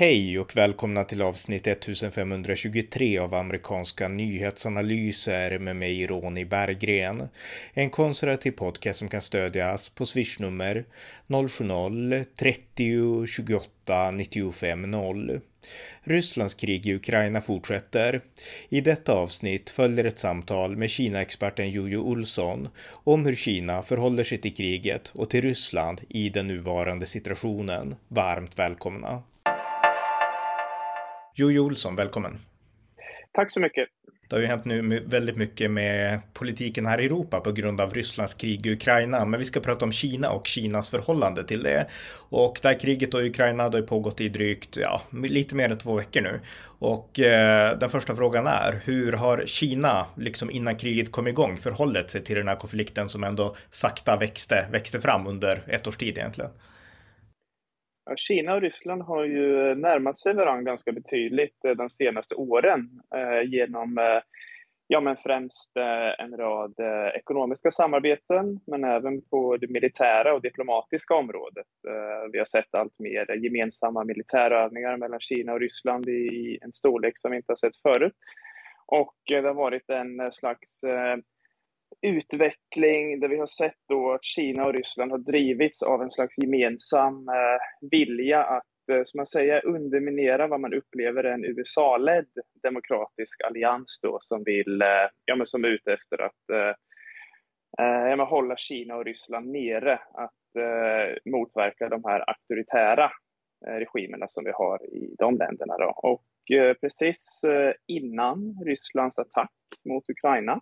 Hej och välkomna till avsnitt 1523 av amerikanska nyhetsanalyser med mig Ronny Berggren. En konservativ podcast som kan stödjas på swishnummer 070-30 28 95 0. Rysslands krig i Ukraina fortsätter. I detta avsnitt följer ett samtal med Kina-experten Jojo Olsson om hur Kina förhåller sig till kriget och till Ryssland i den nuvarande situationen. Varmt välkomna! Jojo Olsson, välkommen. Tack så mycket. Det har ju hänt nu väldigt mycket med politiken här i Europa på grund av Rysslands krig i Ukraina. Men vi ska prata om Kina och Kinas förhållande till det. Och det här kriget i Ukraina har ju pågått i drygt, ja, lite mer än två veckor nu. Och eh, den första frågan är, hur har Kina, liksom innan kriget kom igång, förhållit sig till den här konflikten som ändå sakta växte, växte fram under ett års tid egentligen? Kina och Ryssland har ju närmat sig varandra ganska betydligt eh, de senaste åren eh, genom eh, ja, men främst eh, en rad eh, ekonomiska samarbeten, men även på det militära och diplomatiska området. Vi har sett allt mer gemensamma militärövningar mellan Kina och Ryssland i en storlek som vi inte har sett förut. Och det har varit en slags utveckling där vi har sett då att Kina och Ryssland har drivits av en slags gemensam eh, vilja att, eh, som man säger, underminera vad man upplever är en USA-ledd demokratisk allians då som vill, eh, ja men som är ute efter att eh, eh hålla Kina och Ryssland nere, att eh, motverka de här auktoritära eh, regimerna som vi har i de länderna. Då. Och eh, precis eh, innan Rysslands attack mot Ukraina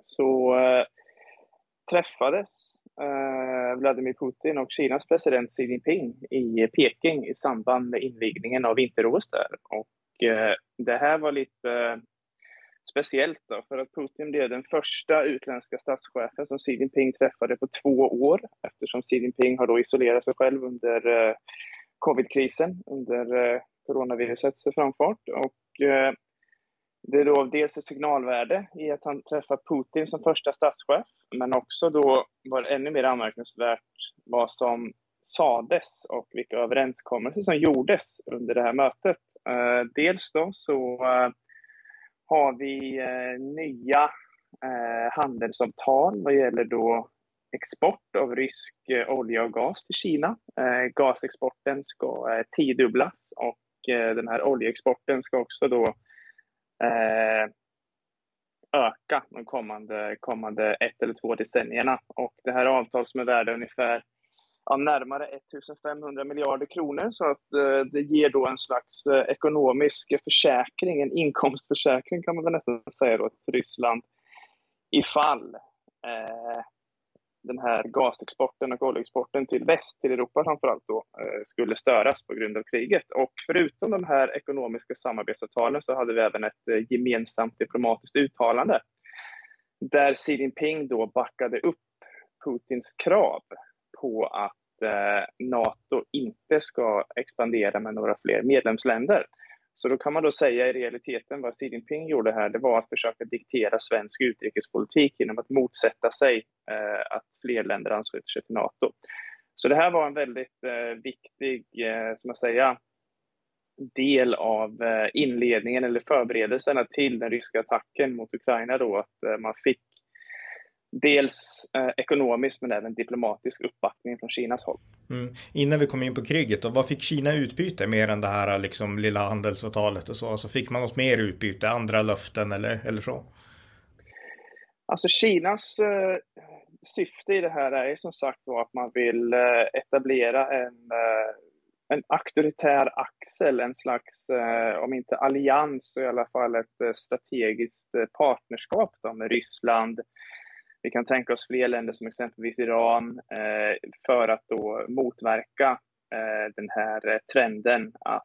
så eh, träffades eh, Vladimir Putin och Kinas president Xi Jinping i Peking i samband med invigningen av vinter-OS där. Och eh, det här var lite eh, speciellt då, för att Putin blev den första utländska statschefen som Xi Jinping träffade på två år eftersom Xi Jinping har då isolerat sig själv under eh, covidkrisen, under eh, coronavirusets framfart. Och eh, det är då dels ett signalvärde i att han träffar Putin som första statschef, men också då var det ännu mer anmärkningsvärt vad som sades och vilka överenskommelser som gjordes under det här mötet. Eh, dels då så eh, har vi eh, nya handelsavtal vad gäller då export av rysk olja och gas till Kina. Gasexporten ska tiodubblas och den här oljeexporten ska också då Eh, öka de kommande, kommande ett eller två decennierna. Och det här är avtal som är värda ungefär ja, närmare 1500 miljarder kronor så att eh, det ger då en slags eh, ekonomisk försäkring, en inkomstförsäkring kan man väl nästan säga då till Ryssland ifall eh, den här gasexporten och oljeexporten till väst, till Europa framförallt då, eh, skulle störas på grund av kriget. Och förutom de här ekonomiska samarbetsavtalen så hade vi även ett eh, gemensamt diplomatiskt uttalande där Xi Jinping då backade upp Putins krav på att eh, NATO inte ska expandera med några fler medlemsländer. Så då kan man då säga i realiteten vad Xi Jinping gjorde här, det var att försöka diktera svensk utrikespolitik genom att motsätta sig eh, att fler länder ansluter sig till NATO. Så det här var en väldigt eh, viktig, eh, som jag säger, del av eh, inledningen eller förberedelserna till den ryska attacken mot Ukraina då, att eh, man fick dels eh, ekonomisk men även diplomatisk uppbackning från Kinas håll. Mm. Innan vi kom in på kriget, då, vad fick Kina utbyte mer än det här liksom, lilla handelsavtalet och så? Alltså, fick man något mer utbyte, andra löften eller, eller så? Alltså Kinas eh, syfte i det här är som sagt då att man vill eh, etablera en, eh, en auktoritär axel, en slags, eh, om inte allians, så i alla fall ett eh, strategiskt partnerskap då, med Ryssland, vi kan tänka oss fler länder som exempelvis Iran eh, för att då motverka eh, den här eh, trenden att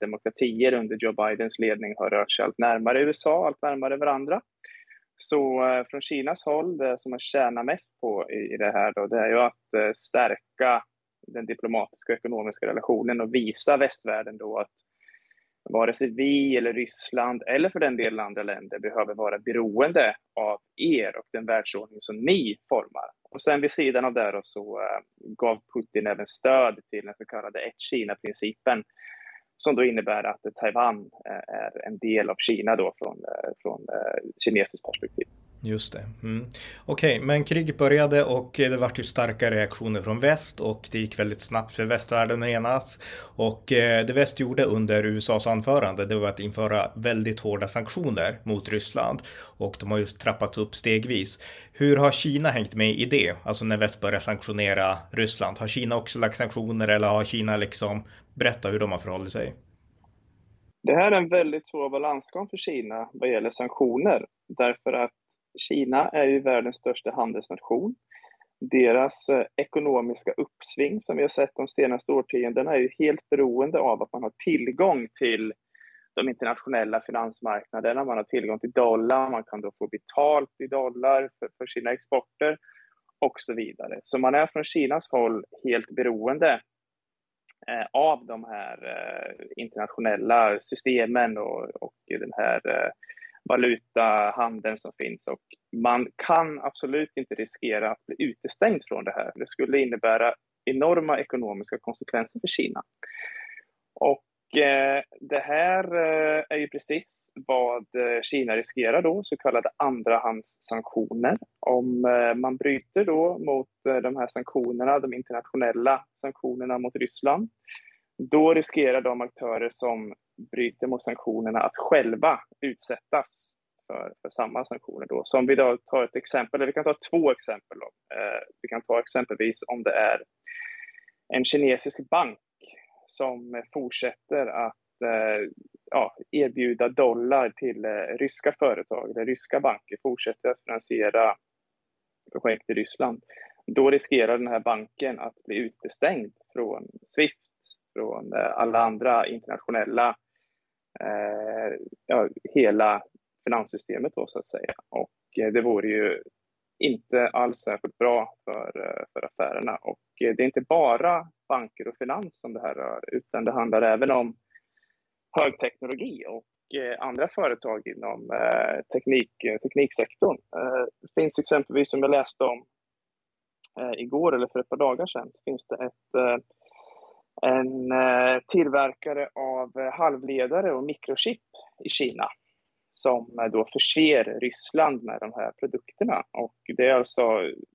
demokratier under Joe Bidens ledning har rört sig allt närmare USA, allt närmare varandra. Så från Kinas håll, det som man tjänar mest på i det här då, det är ju att stärka den diplomatiska och ekonomiska relationen och visa västvärlden då att vare sig vi eller Ryssland eller för den delen andra länder behöver vara beroende av er och den världsordning som ni formar. Och sen vid sidan av det så eh, gav Putin även stöd till den så kallade ett Kina-principen som då innebär att Taiwan eh, är en del av Kina då från, eh, från kinesiskt perspektiv. Just det. Mm. Okej, okay, men kriget började och det vart ju starka reaktioner från väst och det gick väldigt snabbt för västvärlden att enas. Och eh, det väst gjorde under USAs anförande det var att införa väldigt hårda sanktioner mot Ryssland och de har just trappats upp stegvis. Hur har Kina hängt med i det? Alltså när väst börjar sanktionera Ryssland. Har Kina också lagt sanktioner eller har Kina liksom berättat hur de har förhållit sig? Det här är en väldigt svår balansgång för Kina vad gäller sanktioner därför att Kina är ju världens största handelsnation. Deras eh, ekonomiska uppsving som vi har sett de senaste årtiondena är ju helt beroende av att man har tillgång till de internationella finansmarknaderna, man har tillgång till dollar, man kan då få betalt i dollar för, för sina exporter och så vidare. Så man är från Kinas håll helt beroende eh, av de här eh, internationella systemen och, och den här eh, valutahandeln som finns och man kan absolut inte riskera att bli utestängd från det här. Det skulle innebära enorma ekonomiska konsekvenser för Kina. Och eh, det här eh, är ju precis vad eh, Kina riskerar då, så kallade andrahandssanktioner. Om eh, man bryter då mot eh, de här sanktionerna, de internationella sanktionerna mot Ryssland, då riskerar de aktörer som bryter mot sanktionerna att själva utsättas för, för samma sanktioner. Då. Så om vi då tar ett exempel, eller vi kan ta två exempel. Då. Eh, vi kan ta exempelvis om det är en kinesisk bank som fortsätter att eh, ja, erbjuda dollar till eh, ryska företag, eller ryska banker fortsätter att finansiera projekt i Ryssland. Då riskerar den här banken att bli utestängd från Swift, från eh, alla andra internationella eh, ja, hela finanssystemet då så att säga. Och eh, det vore ju inte alls särskilt bra för, eh, för affärerna. Och eh, det är inte bara banker och finans som det här rör, utan det handlar även om högteknologi och eh, andra företag inom teknik, tekniksektorn. Det finns exempelvis, som jag läste om igår eller för ett par dagar sedan, så finns det ett en tillverkare av eh, halvledare och mikrochip i Kina som eh, då förser Ryssland med de här produkterna. Och det är alltså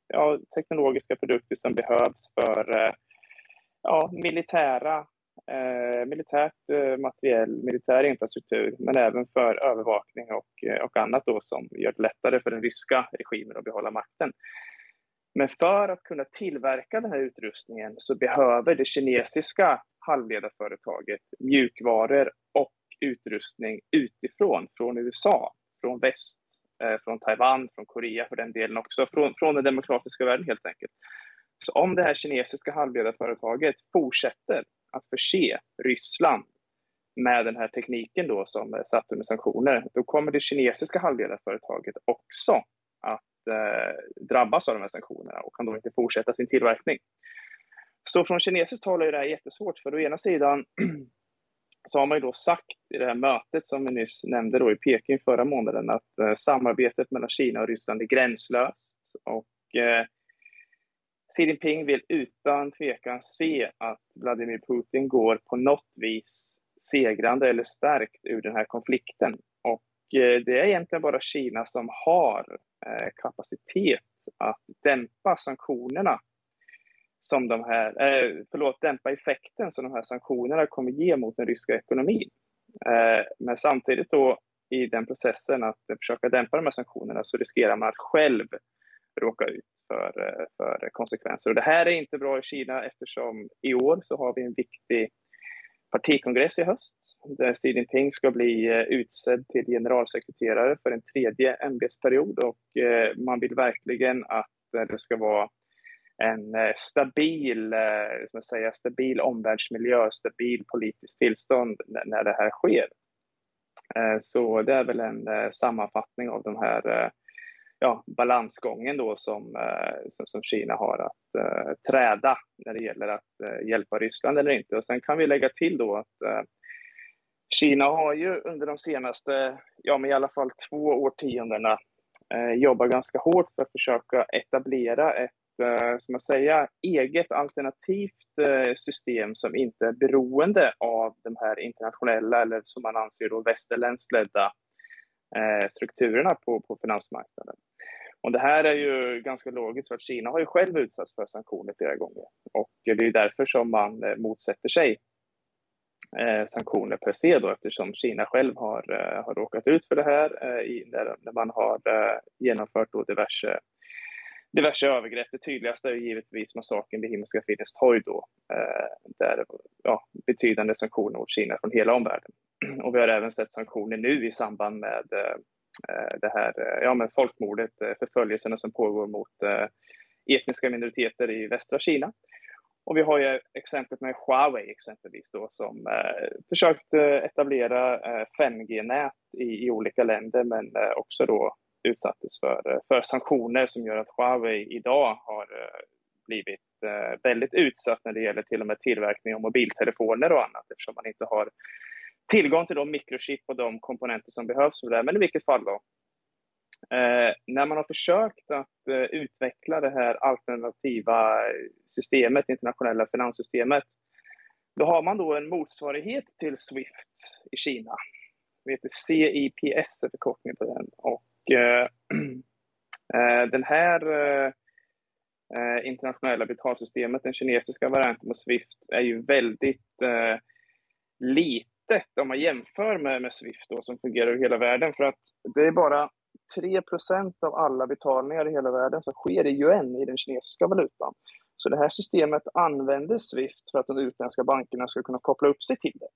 ja, teknologiska produkter som behövs för eh, ja, militära, eh, militärt eh, materiell, militär infrastruktur, men även för övervakning och, och annat då som gör det lättare för den ryska regimen att behålla makten. Men för att kunna tillverka den här utrustningen så behöver det kinesiska halvledarföretaget mjukvaror och utrustning utifrån, från USA, från väst, eh, från Taiwan, från Korea för den delen också, från, från den demokratiska världen helt enkelt. Så om det här kinesiska halvledarföretaget fortsätter att förse Ryssland med den här tekniken då som är satt under sanktioner, då kommer det kinesiska halvledarföretaget också att Eh, drabbas av de här sanktionerna och kan då inte fortsätta sin tillverkning. Så från kinesiskt håll är det här jättesvårt, för å ena sidan så har man ju då sagt i det här mötet som vi nyss nämnde då i Peking förra månaden att eh, samarbetet mellan Kina och Ryssland är gränslöst och eh, Xi Jinping vill utan tvekan se att Vladimir Putin går på något vis segrande eller stärkt ur den här konflikten. Och eh, det är egentligen bara Kina som har Eh, kapacitet att dämpa sanktionerna som de här, eh, förlåt, dämpa effekten som de här sanktionerna kommer ge mot den ryska ekonomin. Eh, men samtidigt då i den processen att försöka dämpa de här sanktionerna så riskerar man att själv råka ut för, eh, för konsekvenser. Och det här är inte bra i Kina eftersom i år så har vi en viktig partikongress i höst där Xi Jinping ska bli eh, utsedd till generalsekreterare för en tredje ämbetsperiod och eh, man vill verkligen att eh, det ska vara en stabil, som jag säger, stabil omvärldsmiljö, stabil politiskt tillstånd när det här sker. Så det är väl en sammanfattning av de här ja, balansgången då som, eh, som, som, Kina har att uh, träda när det gäller att uh, hjälpa Ryssland eller inte. Och sen kan vi lägga till då att uh, Kina har ju under de senaste, ja men i alla fall två årtiondena jobbat ganska hårt för att försöka etablera ett som man säga, eget alternativt system som inte är beroende av de här internationella eller som man anser då västerländskt ledda strukturerna på, på finansmarknaden. Och det här är ju ganska logiskt för att Kina har ju själv utsatts för sanktioner flera gånger och det är därför som man eh, motsätter sig eh, sanktioner per se då eftersom Kina själv har, eh, har råkat ut för det här i, när, man har genomfört då diverse, diverse övergrepp. Det tydligaste är givetvis massakern vid Himmelska fridens torg då, där ja, betydande sanktioner mot Kina från hela omvärlden. Och vi har även sett sanktioner nu i samband med Eh, det här eh, ja, men folkmordet, eh, förföljelserna som pågår mot etniska minoriteter i västra Kina. Och vi har ju exemplet med Huawei exempelvis då som eh, försökt etablera eh, 5G-nät i, i, olika länder men eh, också då utsattes för, för sanktioner som gör att Huawei idag har eh, blivit eh, väldigt utsatt när det gäller till och med tillverkning av mobiltelefoner och annat eftersom man inte har tillgång till de mikrochip och de komponenter som behövs för det. Men i vilket fall då, Eh, när man har försökt att eh, utveckla det här alternativa systemet, internationella finanssystemet, då har man då en motsvarighet till Swift i Kina. Det heter CIPS är förkortningen på den. Och eh, eh den här eh, eh, internationella betalsystemet, den kinesiska varianten på Swift, är ju väldigt eh, litet om man jämför med, med Swift då, som fungerar över hela världen. För att det är bara 3% av alla betalningar i hela världen som sker i yuan, i den kinesiska valutan. Så det här systemet använder Swift för att de utländska bankerna ska kunna koppla upp sig till det.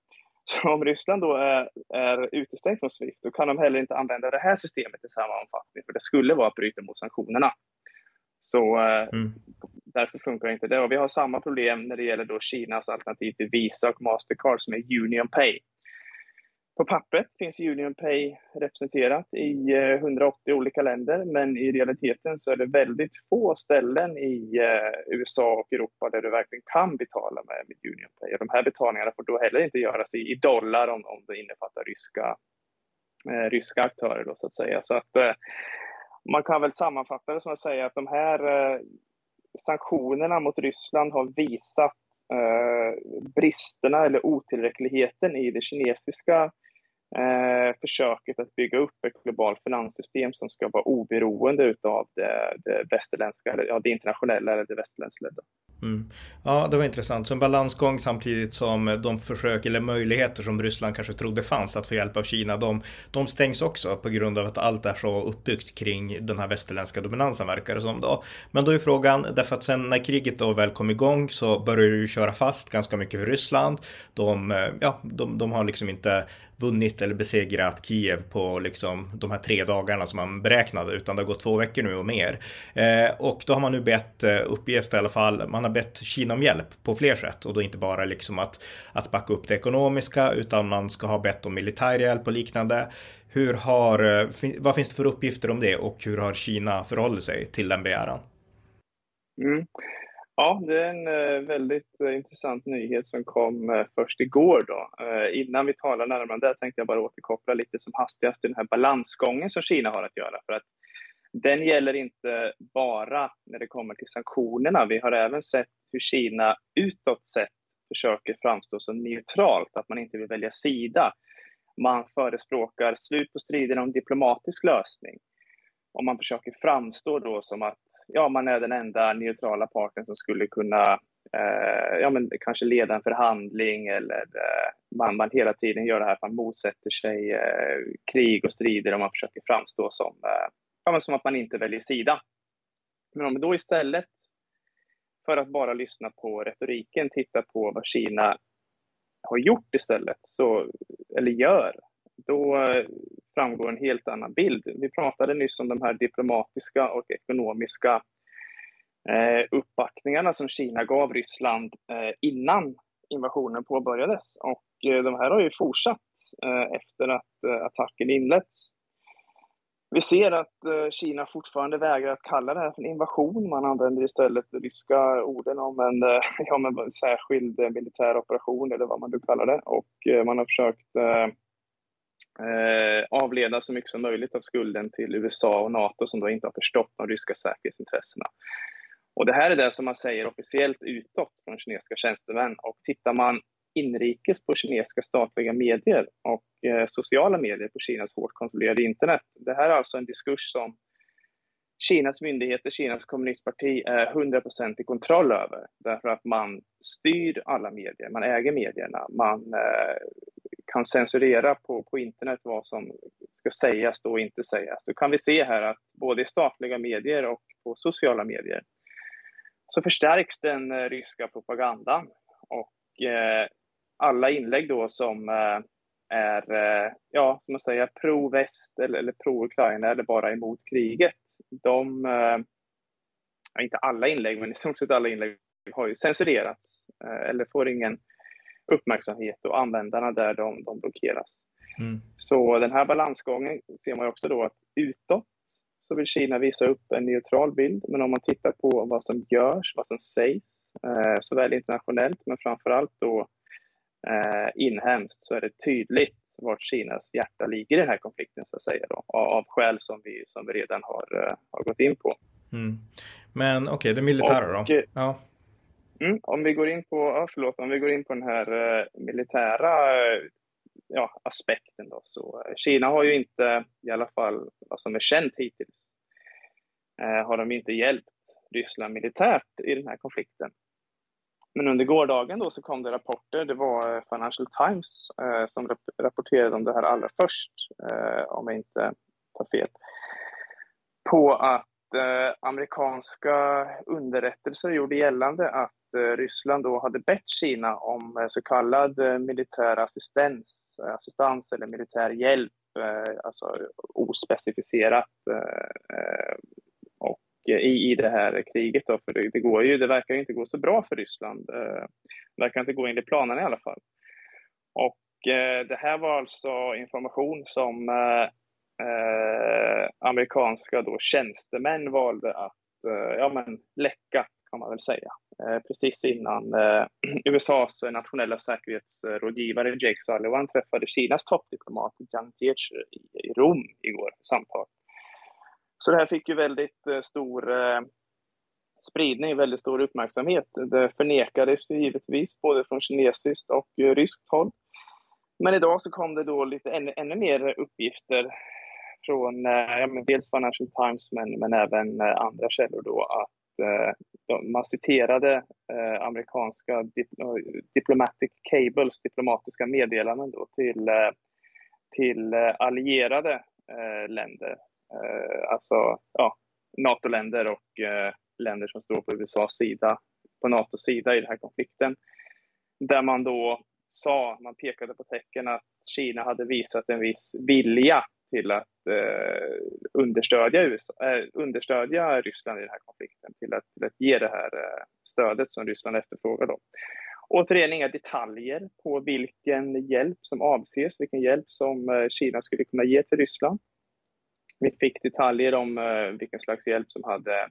Så om Ryssland då är, är utestängt från Swift, då kan de heller inte använda det här systemet i samma omfattning, för det skulle vara att bryta mot sanktionerna. Så eh, mm därför funkar inte det. Och vi har samma problem när det gäller då Kinas alternativ till Visa och Mastercard som är UnionPay. På pappret finns UnionPay representerat i eh, 180 olika länder, men i realiteten så är det väldigt få ställen i eh, USA och Europa där du verkligen kan betala med, med UnionPay. de här betalningarna får då heller inte göras i, dollar om, om det innefattar ryska, eh, ryska aktörer då, så att säga. Så att eh, man kan väl sammanfatta det som att säga att de här eh, sanktionerna mot Ryssland har visat eh, bristerna eller otillräckligheten i det kinesiska eh, försöket att bygga upp ett globalt finanssystem som ska vara oberoende av det, det västerländska, eller ja, det internationella eller det västerländska. Mm. Ja, det var intressant. Så en balansgång samtidigt som de försök eller möjligheter som Ryssland kanske trodde fanns att få hjälp av Kina, de, de stängs också på grund av att allt är så uppbyggt kring den här västerländska dominansen verkar det som då. Men då är frågan, därför att sen när kriget då väl kom igång så började det ju köra fast ganska mycket för Ryssland. De, eh, ja, de, de har liksom inte vunnit eller besegrat Kiev på liksom de här tre dagarna som man beräknade, utan det har gått två veckor nu och mer. Eh, och då har man nu bett, eh, uppges det i alla fall, man har bett Kina om hjälp på fler sätt och då inte bara liksom att, att backa upp det ekonomiska, utan man ska ha bett om militär hjälp och liknande. Hur har, eh, vad finns det för uppgifter om det och hur har Kina förhållit sig till den begäran? Mm. Ja, det är en eh, väldigt eh, intressant nyhet som kom eh, först igår. Då. Innan vi talar närmare om det tänkte jag bara återkoppla lite som hastigast till den här balansgången som Kina har att göra. För att den gäller inte bara när det kommer till sanktionerna. Vi har även sett hur Kina utåt sett försöker framstå som neutralt, att man inte vill välja sida. Man förespråkar slut på striden om diplomatisk lösning om man försöker framstå då som att ja, man är den enda neutrala parten som skulle kunna eh, ja, men kanske leda en förhandling eller eh, man, man hela tiden gör det här att man motsätter sig eh, krig och strider och man försöker framstå som, eh, ja, men som att man inte väljer sida. Men om vi då istället för att bara lyssna på retoriken tittar på vad Kina har gjort istället, så, eller gör, då eh, framgår en helt annan bild. Vi pratade nyss om de här diplomatiska och ekonomiska eh, uppbackningarna som Kina gav Ryssland eh, innan invasionen påbörjades. Och eh, de här har ju fortsatt eh, efter att eh, attacken inletts. Vi ser att Kina fortfarande vägrar att kalla det här för en invasion. Man använder istället de ryska orden om en, ja, men särskild militär operation eller vad man nu kallar det. Och man har försökt eh, avleda så mycket som möjligt av skulden till USA och NATO som då inte har förstått de ryska säkerhetsintressena. Och det här är det som man säger officiellt utåt från kinesiska tjänstemän. Och tittar man inrikes på kinesiska statliga medier och eh, sociala medier på Kinas hårt kontrollerade internet. Det här är alltså en diskurs som Kinas myndigheter, Kinas kommunistparti är 100% i kontroll över. Därför att man styr alla medier, man äger medierna, man eh, kan censurera på, på internet vad som ska sägas och inte sägas. Då kan vi se här att både i statliga medier och på sociala medier så förstärks den eh, ryska propagandan. Och eh, alla inlägg då som eh, är, eh, ja, som man säger, pro-väst eller, eller pro-Ukraina eller bara emot kriget, de, eh, inte alla inlägg, men i stort sett alla inlägg har ju censurerats eh, eller får ingen uppmärksamhet och användarna där de, de blockeras. Mm. Så den här balansgången ser man också då att utåt så vill Kina visa upp en neutral bild, men om man tittar på vad som görs, vad som sägs, eh, såväl internationellt men framför allt då eh, inhemskt så är det tydligt vart Kinas hjärta ligger i den här konflikten så att säga då, av skäl som vi, som vi redan har, uh, har gått in på. Mm. Men okej, okay, det militära då? Ja. Mm, om vi går in på, ja, förlåt, om vi går in på den här eh, militära eh, ja, aspekten då, så eh, Kina har ju inte, i alla fall vad som är känt hittills, eh, har de inte hjälpt Ryssland militärt i den här konflikten. Men under gårdagen då så kom det rapporter, det var Financial Times eh, som rap rapporterade om det här allra först, eh, om jag inte tar fel, på att eh, amerikanska underrättelser gjorde gällande att Eh, Ryssland då hade bett Kina om eh, så kallad eh, militär assistans, assistans eller militär hjälp, alltså ospecificerat i, i det här kriget. Då, för det, det, går ju, det verkar inte gå så bra för Ryssland. Det verkar inte gå enligt planerna i alla fall. Och det här var alltså information som eh amerikanska då tjänstemän valde att eh, ja, men, läcka, kan man väl säga. Eh, precis innan eh, USAs eh, nationella säkerhetsrådgivare Jake Sullivan träffade Kinas toppdiplomat Jiang Jiechi i, i Rom igår för samtal. Så det här fick ju väldigt stor spridning, väldigt stor uppmärksamhet. Det förnekades givetvis både från kinesiskt och ryskt håll. Men idag så kom det då lite ännu, ännu mer uppgifter från ja, men dels Financial Times men, men även andra källor då att Eh, man citerade eh, amerikanska dip diplomatic cables, diplomatiska meddelanden då till, eh, till eh, allierade eh, länder Eh, alltså ja, NATO-länder och eh, länder som står på USAs sida, på NATOs sida i den här konflikten. Där man då sa, man pekade på tecken att Kina hade visat en viss vilja till att eh, understödja, USA, eh, understödja Ryssland i den här konflikten, till att, till att ge det här eh, stödet som Ryssland efterfrågar. Då. Återigen inga detaljer på vilken hjälp som avses, vilken hjälp som eh, Kina skulle kunna ge till Ryssland. Vi fick detaljer om eh, vilken slags hjälp som hade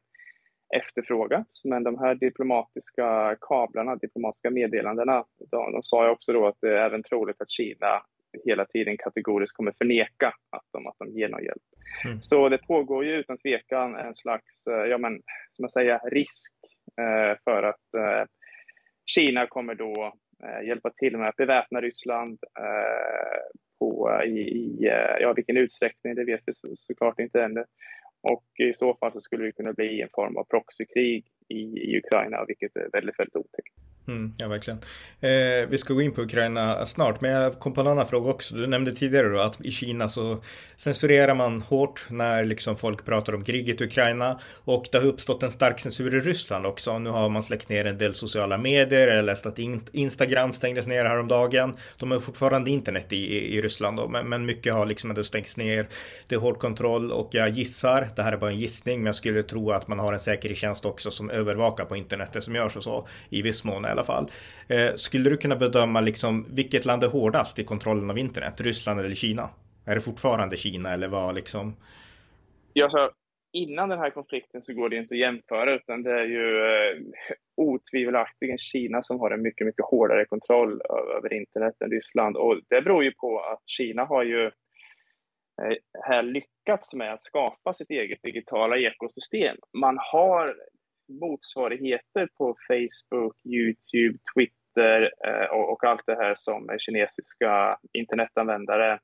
efterfrågats, men de här diplomatiska kablarna, diplomatiska meddelandena, de, de sa ju också då att det är även troligt att Kina hela tiden kategoriskt kommer förneka att de, att de ger någon hjälp. Mm. Så det pågår ju utan tvekan en slags, eh, ja men, som jag säger, risk eh, för att eh, Kina kommer då eh, hjälpa till med att beväpna Ryssland, eh, på i, i ja, vilken utsträckning, det vet vi så, såklart inte ännu. Och i så fall så skulle det kunna bli en form av proxykrig i, i Ukraina, vilket är väldigt, väldigt otäckt. Mm, ja, verkligen. Eh, vi ska gå in på Ukraina snart, men jag kom på en annan fråga också. Du nämnde tidigare då att i Kina så censurerar man hårt när liksom folk pratar om kriget i Ukraina och det har uppstått en stark censur i Ryssland också. Nu har man släckt ner en del sociala medier. Jag läste att Instagram stängdes ner häromdagen. De har fortfarande internet i, i Ryssland då, men, men mycket har liksom ändå stängts ner. Det är hård kontroll och jag gissar, det här är bara en gissning, men jag skulle tro att man har en säkerhetstjänst också som övervakar på internet, det som görs och så i viss mån alla fall. Eh, skulle du kunna bedöma liksom vilket land är hårdast i kontrollen av internet? Ryssland eller Kina? Är det fortfarande Kina eller vad liksom? Ja, så innan den här konflikten så går det inte att jämföra utan det är ju eh, otvivelaktigt Kina som har en mycket, mycket hårdare kontroll över internet än Ryssland och det beror ju på att Kina har ju eh, här lyckats med att skapa sitt eget digitala ekosystem. Man har motsvarigheter på Facebook, YouTube, Twitter eh, och, och, allt det här som kinesiska internetanvändare,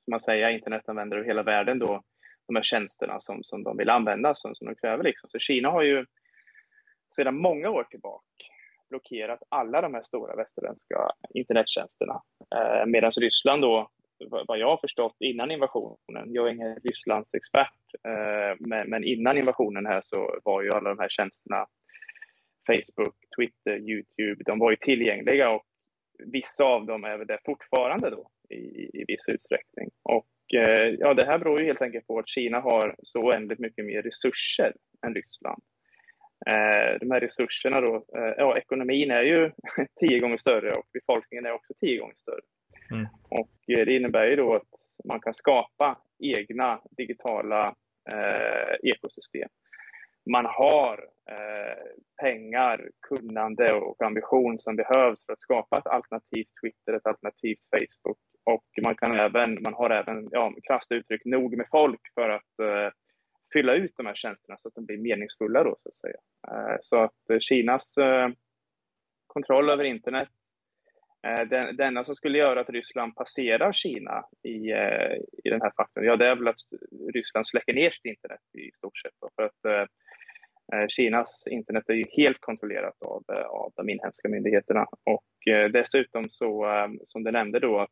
som man säger, internetanvändare över hela världen då, de här tjänsterna som, som de vill använda, som, som de kräver. Liksom. Så Kina har ju sedan många år tillbaka blockerat alla de här stora västerländska internettjänsterna. Eh, Medan Ryssland då, vad jag har förstått innan invasionen, jag är ingen Rysslands expert, eh, men, innan invasionen här så var ju alla de här tjänsterna, Facebook, Twitter, YouTube, de var ju tillgängliga och vissa av dem är väl det fortfarande då i, i viss utsträckning. Och eh, ja, det här beror ju helt enkelt på att Kina har så oändligt mycket mer resurser än Ryssland. Eh, de här resurserna då, ja ekonomin är ju tio gånger större och befolkningen är också tio gånger större. Mm. Och eh, det innebär ju då att man kan skapa egna digitala eh, ekosystem. Man har eh, pengar, kunnande och ambition som behövs för att skapa ett alternativt Twitter, ett alternativt Facebook och man kan även, man har även, ja, krasst uttryck, nog med folk för att eh, fylla ut de här tjänsterna så att de blir meningsfulla då så att säga. Eh, så att eh, Kinas eh, kontroll över internet, Eh, den, enda som skulle göra att Ryssland passerar Kina i, eh, i den här faktorn, ja det är väl att Ryssland släcker ner sitt internet i stort sett. För att eh, Kinas internet är ju helt kontrollerat av, av de inhemska myndigheterna och dessutom så, som du nämnde då, att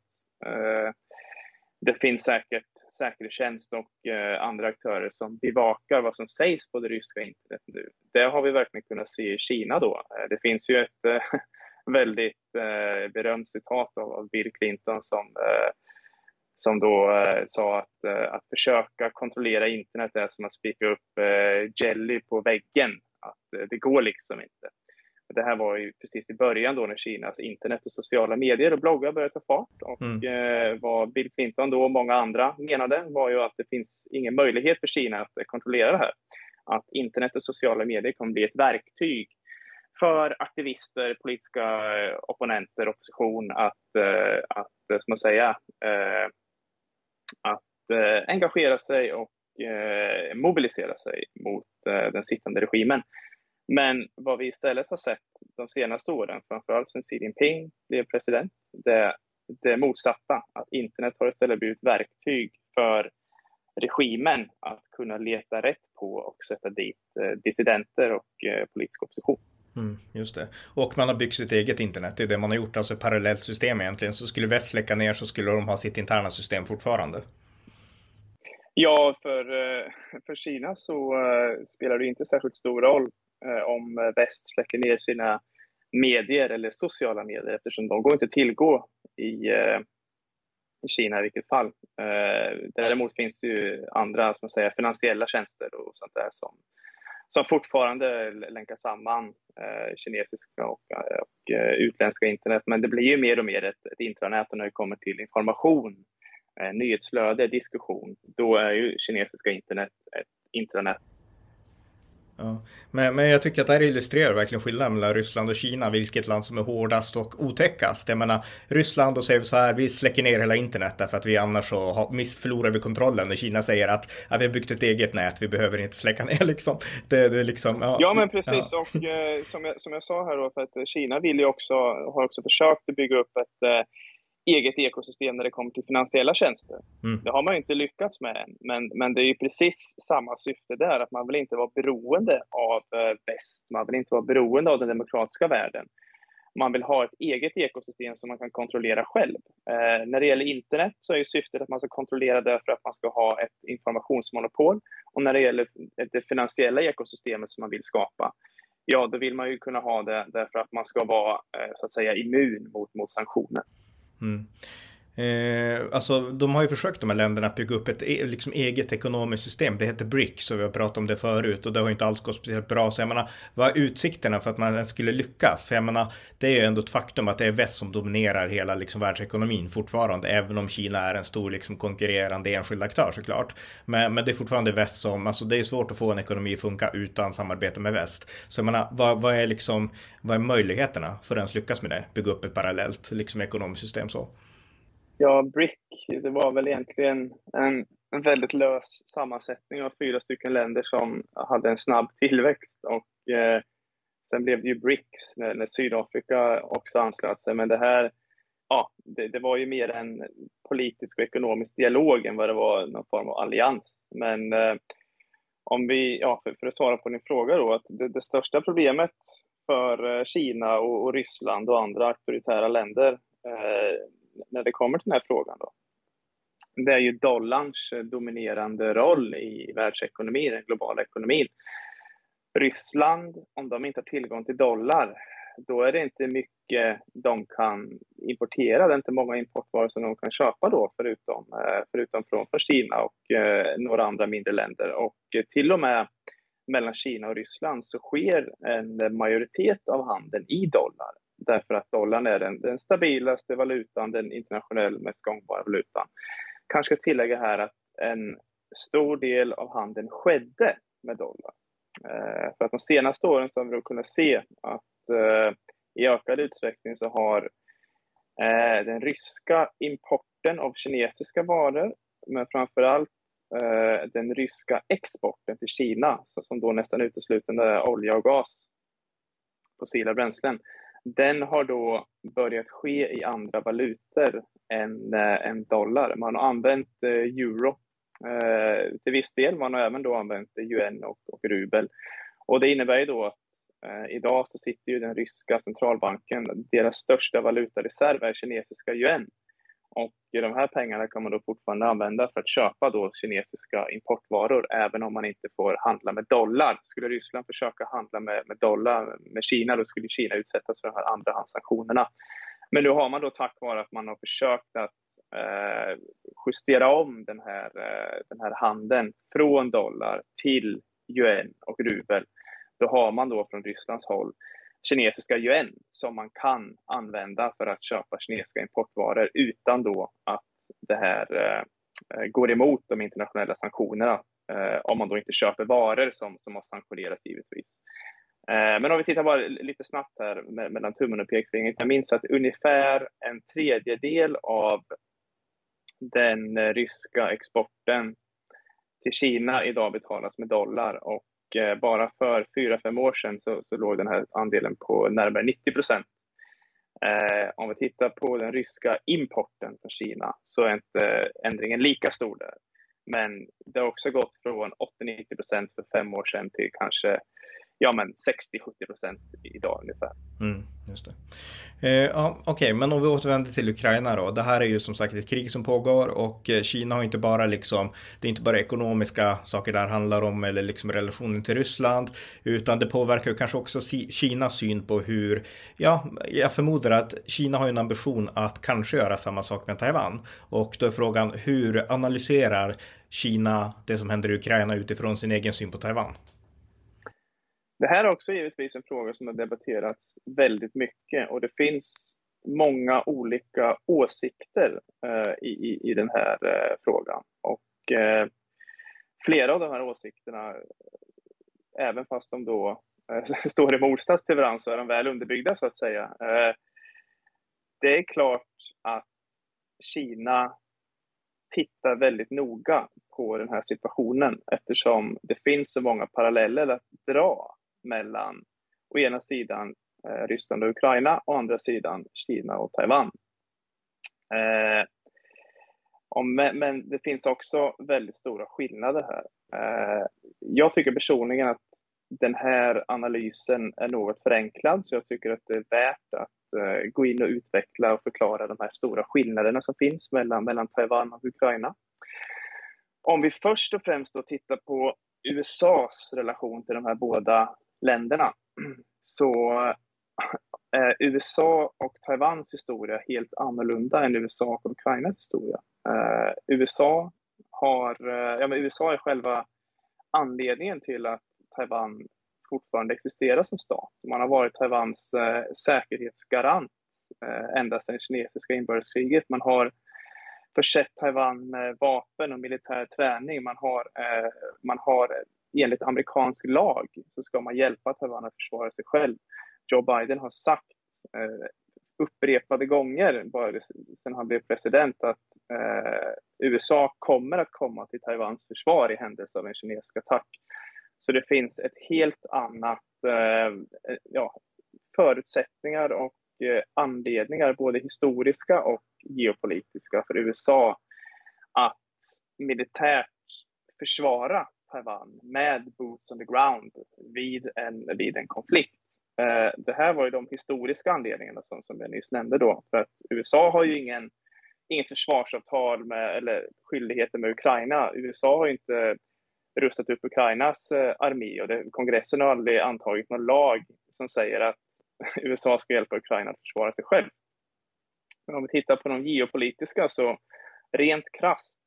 det finns säkert säkerhetstjänst och eh, andra aktörer som bevakar vad som sägs på det ryska internet nu. Det har vi verkligen kunnat se i Kina då. Det finns ju ett eh, väldigt eh, berömt citat av, av Bill Clinton som, eh, som då eh, sa att, eh, att försöka kontrollera internet är som att spika upp jelly på väggen. Att det går liksom inte. Det här var ju precis i början då när Kinas internet och sociala medier och bloggar började ta fart. Och mm. eh, vad Bill Clinton då och många andra menade var ju att det finns ingen möjlighet för Kina att kontrollera det här. Att internet och sociala medier kommer bli ett verktyg för aktivister, politiska eh, opponenter, opposition att, eh, att eh, ska man säga, att engagera sig och mobilisera sig mot den sittande regimen. Men vad vi istället har sett de senaste åren, framförallt sen Xi Jinping blev president, det, det motsatta. Att internet har istället blivit verktyg för regimen att kunna leta rätt på och sätta dit dissidenter och politisk opposition. Mm, just det. Och man har byggt sitt eget internet, det är det man har gjort, alltså ett parallellt system egentligen. Så skulle väst släcka ner så skulle de ha sitt interna system fortfarande. Ja, för, eh, för Kina så spelar det inte särskilt stor roll Eh, om väst släcker ner sina medier eller sociala medier eftersom de går inte att tillgå i, eh, i Kina i vilket fall. Eh, däremot finns det ju andra som säger, finansiella tjänster och sånt där som, som fortfarande länkar samman eh, kinesiska och, och eh, utländska internet. Men det blir ju mer och mer ett, ett intranät när det kommer till information, eh, nyhetsflöde, diskussion. Då är ju kinesiska internet ett intranät Ja. Men, men jag tycker att det här illustrerar verkligen skillnaden mellan Ryssland och Kina, vilket land som är hårdast och otäckast. Jag menar, Ryssland, då säger vi så här, vi släcker ner hela internet därför att vi annars så har, förlorar vi kontrollen. Och Kina säger att ja, vi har byggt ett eget nät, vi behöver inte släcka ner liksom. Det, det liksom ja. ja, men precis. Ja. Och eh, som, jag, som jag sa här då, för att Kina vill ju också, har också försökt att bygga upp ett eh, eget ekosystem när det kommer till finansiella tjänster. Mm. Det har man inte lyckats med än, men, men det är ju precis samma syfte där, att man vill inte vara beroende av eh, väst, man vill inte vara beroende av den demokratiska världen. Man vill ha ett eget ekosystem som man kan kontrollera själv. Eh, när det gäller internet så är ju syftet att man ska kontrollera det för att man ska ha ett informationsmonopol. Och när det gäller det finansiella ekosystemet som man vill skapa, ja, då vill man ju kunna ha det därför att man ska vara eh, så att säga immun mot, mot sanktioner. Mm. Eh, alltså de har ju försökt de här länderna att bygga upp ett e liksom, eget ekonomiskt system. Det heter BRICS och vi har pratat om det förut och det har inte alls gått speciellt bra. Så jag menar, vad är utsikterna för att man ens skulle lyckas? För jag menar, det är ju ändå ett faktum att det är väst som dominerar hela liksom, världsekonomin fortfarande, även om Kina är en stor liksom, konkurrerande enskild aktör såklart. Men, men det är fortfarande väst som, alltså det är svårt att få en ekonomi att funka utan samarbete med väst. Så jag menar, vad, vad är liksom, vad är möjligheterna för att ens lyckas med det? Bygga upp ett parallellt liksom, ekonomiskt system så? Ja, BRIC, det var väl egentligen en en väldigt lös sammansättning av fyra stycken länder som hade en snabb tillväxt och eh, sen blev det ju BRICS när, när Sydafrika också anslöt sig. Men det här, ja, det, det, var ju mer en politisk och ekonomisk dialog än vad det var någon form av allians. Men eh, om vi, ja, för, för, att svara på din fråga då, att det, det största problemet för eh, Kina och, och, Ryssland och andra auktoritära länder eh, när det kommer till den här frågan då, det är ju dollarns eh, dominerande roll i världsekonomin, den globala ekonomin. Ryssland, om de inte har tillgång till dollar, då är det inte mycket de kan importera. Det är inte många importvaror som de kan köpa då, förutom, eh, förutom från, Kina och eh, några andra mindre länder. Och till och med mellan Kina och Ryssland så sker en majoritet av handeln i dollar. Därför att dollarn är den, den stabilaste valutan, den internationellt mest gångbara valutan. Kanske ska tillägga här att en stor del av handeln skedde med dollar. Eh, för att de senaste åren så har vi kunnat se att eh, i ökad utsträckning så har eh, den ryska importen av kinesiska varor, men framför allt eh, den ryska exporten till Kina, som då nästan uteslutande är olja och gas, fossila bränslen, den har då börjat ske i andra valutor än, eh, än dollar. Man har använt eh, euro äh, till viss del. Man har även då använt yuan och, och rubel. Och det innebär ju då att eh, idag så sitter ju den ryska centralbanken, deras största valutareserv är kinesiska yuan. Och de här pengarna kan man då fortfarande använda för att köpa då kinesiska importvaror, även om man inte får handla med dollar. Skulle Ryssland försöka handla med, med dollar med Kina, då skulle Kina utsättas för de här andrahandssanktionerna. Men nu har man då tack vare att man har försökt att eh, justera om den här, eh, den här handeln från dollar till yuan och rubel, då har man då från Rysslands håll kinesiska yuan som man kan använda för att köpa kinesiska importvaror utan då att det här eh, går emot de internationella sanktionerna eh, om man då inte köper varor som, som har sanktionerats givetvis. Eh, men om vi tittar bara lite snabbt här mellan tummen och pekfingret. Jag minns att ungefär en tredjedel av den ryska exporten till Kina idag betalas med dollar och Eh, bara för fyra fem år sedan så, så låg den här andelen på närmare 90 procent. Eh, om vi tittar på den ryska importen från Kina så är inte eh, ändringen lika stor där. Men det har också gått från 80-90 procent för fem år sedan till kanske ja, men 60-70 procent idag ungefär. Mm, just det. Eh, ja, Okej, okay, men om vi återvänder till Ukraina då. Det här är ju som sagt ett krig som pågår och eh, Kina har inte bara liksom, det är inte bara ekonomiska saker det här handlar om eller liksom relationen till Ryssland, utan det påverkar ju kanske också Kinas syn på hur, ja, jag förmodar att Kina har en ambition att kanske göra samma sak med Taiwan. Och då är frågan, hur analyserar Kina det som händer i Ukraina utifrån sin egen syn på Taiwan? Det här är också givetvis en fråga som har debatterats väldigt mycket och det finns många olika åsikter eh, i, i den här eh, frågan. Och eh, flera av de här åsikterna, även fast de då eh, står i motsats till varandra, så är de väl underbyggda så att säga. Eh, det är klart att Kina tittar väldigt noga på den här situationen eftersom det finns så många paralleller att dra mellan å ena sidan eh, Ryssland och Ukraina och å andra sidan Kina och Taiwan. Eh, om, men det finns också väldigt stora skillnader här. Eh, jag tycker personligen att den här analysen är något förenklad, så jag tycker att det är värt att eh, gå in och utveckla och förklara de här stora skillnaderna som finns mellan, mellan Taiwan och Ukraina. Om vi först och främst då tittar på USAs relation till de här båda länderna så är eh, USA och Taiwans historia helt annorlunda än USA och Ukrainas historia. Eh, USA, har, eh, ja, men USA är själva anledningen till att Taiwan fortfarande existerar som stat. Man har varit Taiwans eh, säkerhetsgarant ända sedan kinesiska inbördeskriget. Man har försett Taiwan med vapen och militär träning. Man har, man har enligt amerikansk lag så ska man hjälpa Taiwan att försvara sig själv. Joe Biden har sagt eh, upprepade gånger, bara sedan han blev president, att eh, USA kommer att komma till Taiwans försvar i händelse av en kinesisk attack. Så det finns ett helt annat eh, eh ja, förutsättningar och eh, anledningar, både historiska och geopolitiska, för USA att militärt försvara Taiwan med boots on the ground vid en, vid en konflikt. Eh, det här var ju de historiska anledningarna som, som jag nyss nämnde då, för att USA har ju ingen, ingen försvarsavtal med, eller skyldigheter med Ukraina. USA har ju inte rustat upp Ukrainas eh, armé och det, kongressen har aldrig antagit någon lag som säger att USA ska hjälpa Ukraina att försvara sig själv. Men om vi tittar på de geopolitiska så rent krast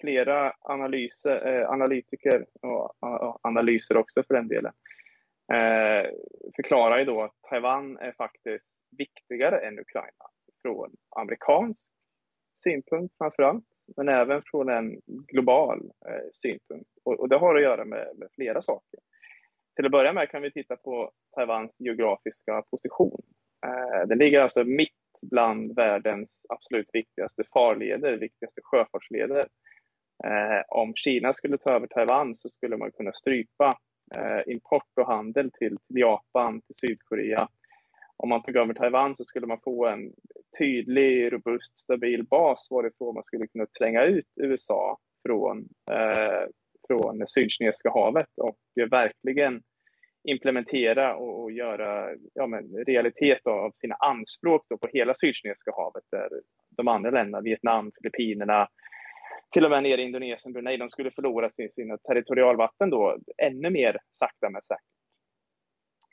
flera analyser, eh, analytiker och, och, analyser också för den delen eh, förklarar ju då att Taiwan är faktiskt viktigare än Ukraina från amerikansk synpunkt framför allt, men även från en global eh, synpunkt. Och, och, det har att göra med, med, flera saker. Till att börja med kan vi titta på Taiwans geografiska position. Eh, den ligger alltså mitt bland världens absolut viktigaste farleder, viktigaste sjöfartsleder. Eh, om Kina skulle ta över Taiwan så skulle man kunna strypa eh, import och handel till, till Japan, till Sydkorea. Om man tog över Taiwan så skulle man få en tydlig, robust, stabil bas varifrån man skulle kunna tränga ut USA från, eh, från Sydkinesiska havet och verkligen implementera och, och göra ja, men, realitet av sina anspråk då på hela Sydkinesiska havet där de andra länderna, Vietnam, Filippinerna, till och med nere i Indonesien, Brunei, de skulle förlora sin, sina territorialvatten då ännu mer sakta men säkert.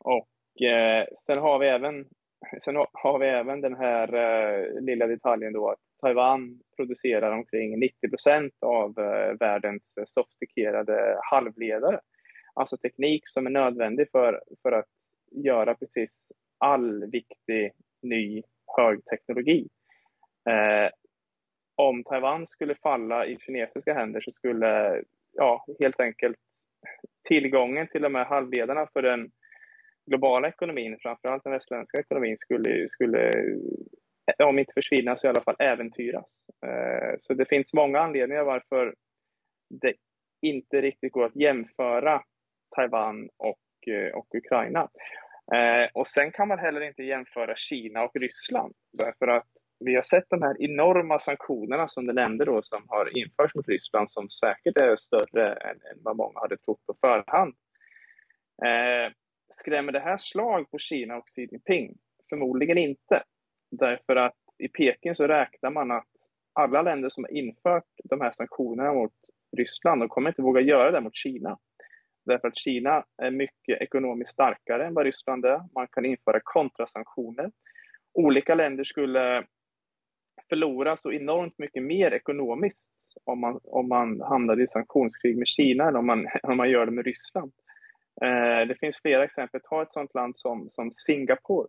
Och eh, sen har vi även Sen har vi även den här eh, lilla detaljen då att Taiwan producerar omkring 90 procent av eh, världens sofistikerade halvledare. Alltså teknik som är nödvändig för, för att göra precis all viktig ny högteknologi. Eh, om Taiwan skulle falla i kinesiska händer så skulle ja, helt enkelt tillgången till de här halvledarna för den globala ekonomin, framförallt den västerländska ekonomin, skulle, skulle om inte försvinna så i alla fall äventyras. Eh, så det finns många anledningar varför det inte riktigt går att jämföra Taiwan och, eh, och Ukraina. Eh, och sen kan man heller inte jämföra Kina och Ryssland därför att vi har sett de här enorma sanktionerna som du nämnde då som har införts mot Ryssland som säkert är större än, än vad många hade trott på förhand. Eh, skrämmer det här slag på Kina och Xi Jinping? Förmodligen inte. Därför att i Peking så räknar man att alla länder som har infört de här sanktionerna mot Ryssland, de kommer inte våga göra det mot Kina. Därför att Kina är mycket ekonomiskt starkare än vad Ryssland är. Man kan införa kontrasanktioner. Olika länder skulle förlora så enormt mycket mer ekonomiskt om man, om man hamnade i sanktionskrig med Kina än om man, om man gör det med Ryssland. Eh, det finns flera exempel. Ta ett sådant land som, som Singapore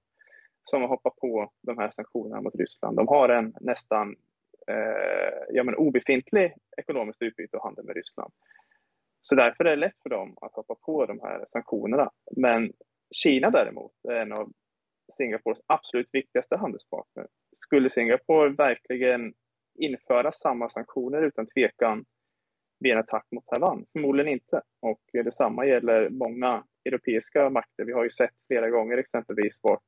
som har hoppat på de här sanktionerna mot Ryssland. De har en nästan eh, ja, men obefintlig ekonomiskt utbyte och handel med Ryssland. Så därför är det lätt för dem att hoppa på de här sanktionerna. Men Kina däremot är en av Singapores absolut viktigaste handelspartner. Skulle Singapore verkligen införa samma sanktioner utan tvekan vid en attack mot Taiwan? Förmodligen inte. Och detsamma gäller många europeiska makter. Vi har ju sett flera gånger exempelvis vart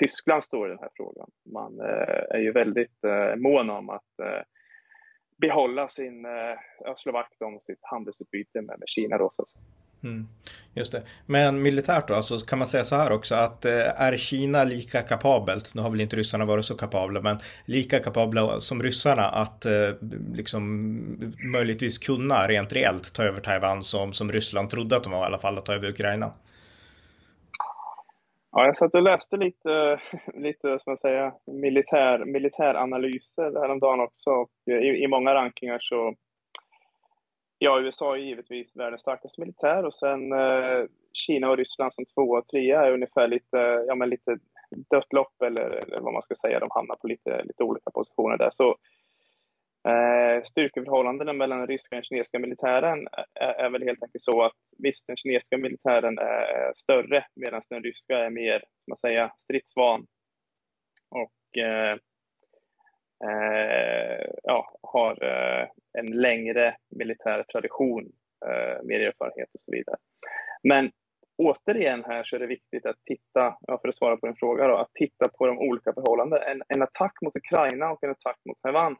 Tyskland står i den här frågan. Man eh, är ju väldigt eh, mån om att eh, behålla sin, eh, slå vakt om sitt handelsutbyte med, med Kina då så att säga. Mm, just det. Men militärt då, alltså kan man säga så här också att eh, är Kina lika kapabelt, nu har väl inte ryssarna varit så kapabla, men lika kapabla som ryssarna att eh, liksom möjligtvis kunna rent reellt ta över Taiwan som, som Ryssland trodde att de var i alla fall, att ta över Ukraina? Ja, jag satt och läste lite, lite som man säger, militär, militäranalyser häromdagen också och i, i många rankningar så Ja, USA är givetvis världens starkaste militär och sen eh, Kina och Ryssland som två och trea är ungefär lite, ja, men lite dött lopp eller, eller vad man ska säga. De hamnar på lite, lite olika positioner där. Så eh, styrkeförhållandena mellan den ryska och den kinesiska militären är, är, väl helt enkelt så att visst, den kinesiska militären är större medan den ryska är mer, som man säger, stridsvan. och eh, eh, ja, har eh, en längre militär tradition, eh, mer erfarenhet och så vidare. Men återigen här så är det viktigt att titta, ja, för att svara på din fråga, då, att titta på de olika förhållandena. En, en attack mot Ukraina och en attack mot Taiwan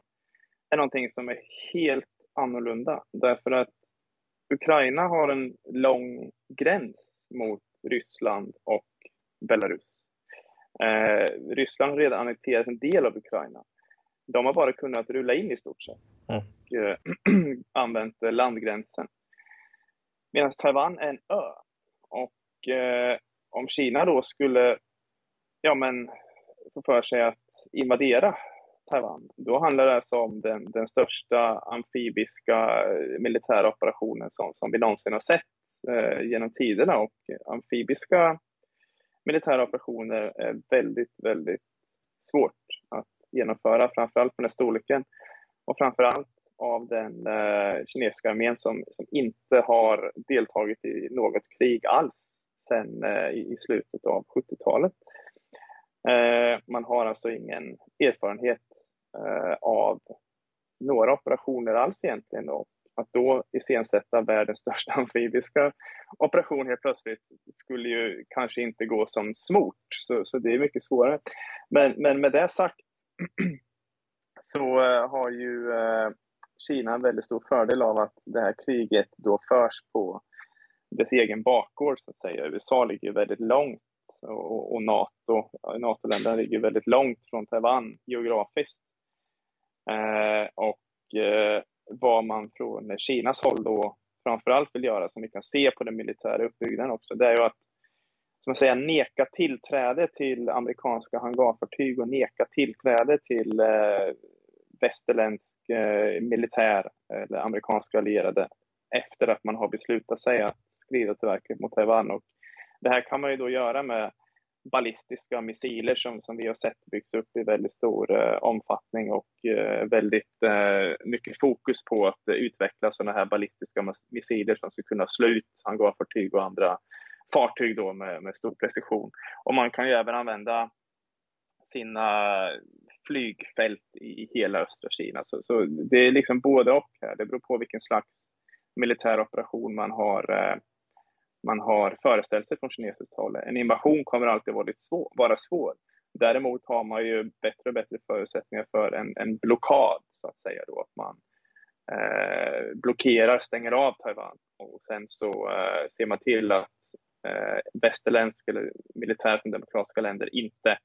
är någonting som är helt annorlunda därför att Ukraina har en lång gräns mot Ryssland och Belarus. Eh, Ryssland har redan annekterat en del av Ukraina. De har bara kunnat rulla in i stort sett och eh, använt landgränsen. Medan Taiwan är en ö. Och eh, om Kina då skulle ja, men, få för sig att invadera Taiwan, då handlar det alltså om den, den största amfibiska militära operationen som, som vi någonsin har sett eh, genom tiderna. Och amfibiska militära operationer är väldigt, väldigt svårt genomföra, framförallt på den här storleken och framförallt av den eh, kinesiska armén som, som inte har deltagit i något krig alls sedan eh, i slutet av 70-talet. Eh, man har alltså ingen erfarenhet eh, av några operationer alls egentligen och att då iscensätta världens största amfibiska operation helt plötsligt skulle ju kanske inte gå som smort, så, så det är mycket svårare. Men, men med det sagt så eh, har ju eh, Kina en väldigt stor fördel av att det här kriget då förs på dess egen bakgård så att säga. USA ligger väldigt långt och, och NATO, NATO-länderna ligger väldigt långt från Taiwan geografiskt. Eh, och vad man från Kinas håll då framförallt vill göra, som vi kan se på den militära uppbyggnaden också, det är ju att som säga, neka tillträde till amerikanska hangarfartyg och neka tillträde till eh, västerländsk eh, militär eller amerikanska allierade efter att man har beslutat sig att skrida till verket mot Taiwan. Och det här kan man ju då göra med ballistiska missiler som, som vi har sett byggs upp i väldigt stor eh, omfattning och eh, väldigt eh, mycket fokus på att utveckla sådana här ballistiska missiler som ska kunna slå ut hangarfartyg och andra fartyg då med, med stor precision. Och man kan ju även använda sina flygfält i hela östra Kina. Så, så det är liksom både och här. Det beror på vilken slags militär operation man har eh, man har föreställt sig från kinesiskt håll. En invasion kommer alltid vara, svår, vara svår. Däremot har man ju bättre och bättre förutsättningar för en, en blockad, så att säga. Då, att man eh, blockerar, stänger av Taiwan och sen så eh, ser man till att eh, västerländsk eller militär från demokratiska länder inte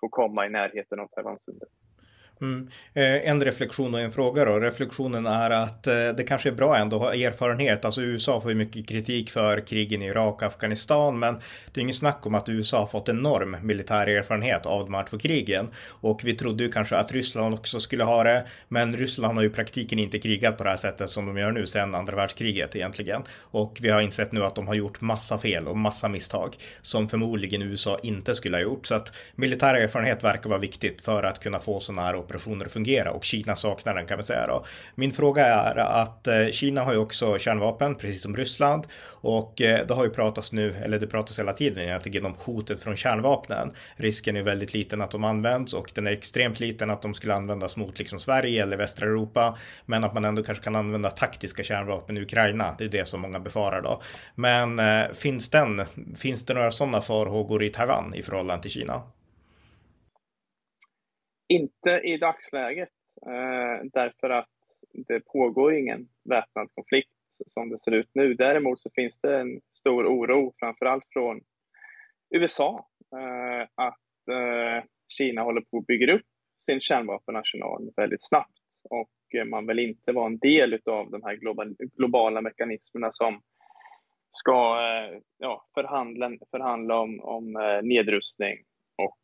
får komma i närheten av Taiwansundet. Mm. Eh, en reflektion och en fråga då. Reflektionen är att eh, det kanske är bra ändå att ha erfarenhet. Alltså USA får ju mycket kritik för krigen i Irak och Afghanistan, men det är ingen snack om att USA har fått enorm militär erfarenhet av de här två krigen. Och vi trodde ju kanske att Ryssland också skulle ha det, men Ryssland har ju i praktiken inte krigat på det här sättet som de gör nu sedan andra världskriget egentligen. Och vi har insett nu att de har gjort massa fel och massa misstag som förmodligen USA inte skulle ha gjort. Så att militär erfarenhet verkar vara viktigt för att kunna få sådana här operationer fungera och Kina saknar den kan man säga då. Min fråga är att eh, Kina har ju också kärnvapen, precis som Ryssland. Och eh, det har ju pratats nu, eller det pratas hela tiden egentligen om hotet från kärnvapnen. Risken är väldigt liten att de används och den är extremt liten att de skulle användas mot liksom Sverige eller västra Europa. Men att man ändå kanske kan använda taktiska kärnvapen i Ukraina. Det är det som många befarar då. Men eh, finns, den, finns det några sådana farhågor i Taiwan i förhållande till Kina? Inte i dagsläget, eh, därför att det pågår ingen väpnad konflikt som det ser ut nu. Däremot så finns det en stor oro, framförallt från USA, eh, att eh, Kina håller på att bygga upp sin kärnvapenarsenal väldigt snabbt och eh, man vill inte vara en del av de här globala mekanismerna som ska eh, ja, förhandla, förhandla om, om eh, nedrustning och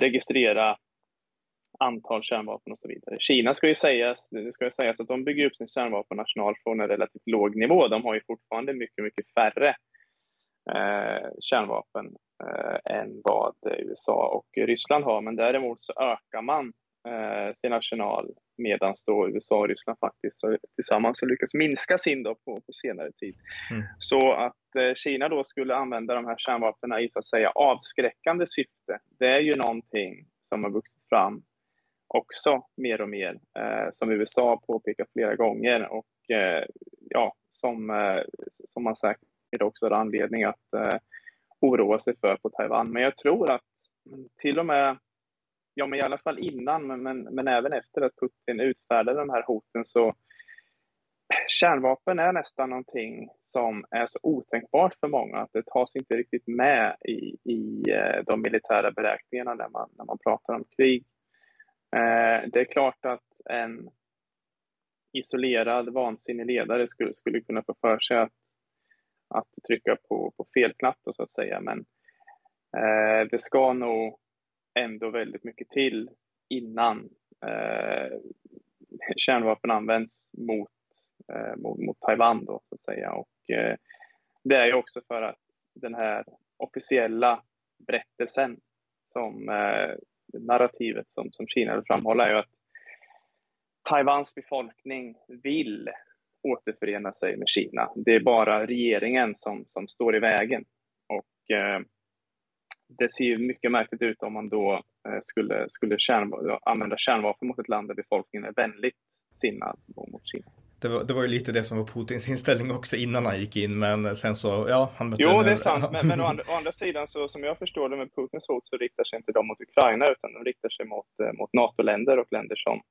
registrera antal kärnvapen och så vidare. Kina ska ju sägas, det ska ju sägas att de bygger upp sin kärnvapenarsenal från en relativt låg nivå. De har ju fortfarande mycket, mycket färre eh, kärnvapen eh, än vad USA och Ryssland har. Men däremot så ökar man eh, sin arsenal medan då USA och Ryssland faktiskt tillsammans har lyckats minska sin då på, på senare tid. Mm. Så att eh, Kina då skulle använda de här kärnvapnen i så att säga avskräckande syfte, det är ju någonting som har vuxit fram också mer och mer, eh, som USA påpekar flera gånger och eh, ja, som, eh, som man säkert också har anledning att eh, oroa sig för på Taiwan. Men jag tror att till och med, ja men i alla fall innan, men, men, men även efter att Putin utfärdade de här hoten så kärnvapen är nästan någonting som är så otänkbart för många att det tas inte riktigt med i, i eh, de militära beräkningarna när man, när man pratar om krig. Eh, det är klart att en isolerad, vansinnig ledare skulle, skulle kunna få för sig att, att trycka på, på fel knapp, så att säga, men eh, det ska nog ändå väldigt mycket till innan eh, kärnvapen används mot eh, mot, mot, Taiwan då, så att säga. Och, eh, det är ju också för att den här officiella berättelsen som eh, narrativet som, som Kina vill framhålla är ju att Taiwans befolkning vill återförena sig med Kina. Det är bara regeringen som, som står i vägen. Och eh, det ser ju mycket märkligt ut om man då eh, skulle, skulle kärnva använda kärnvapen mot ett land där befolkningen är vänligt sinnad mot Kina. Det var, det var ju lite det som var Putins inställning också innan han gick in, men sen så, ja, han mötte Jo, det är sant, men, men å, andra, å, andra, sidan så som jag förstår det med Putins hot så riktar sig inte de mot Ukraina utan de riktar sig mot, eh, mot NATO-länder och länder som,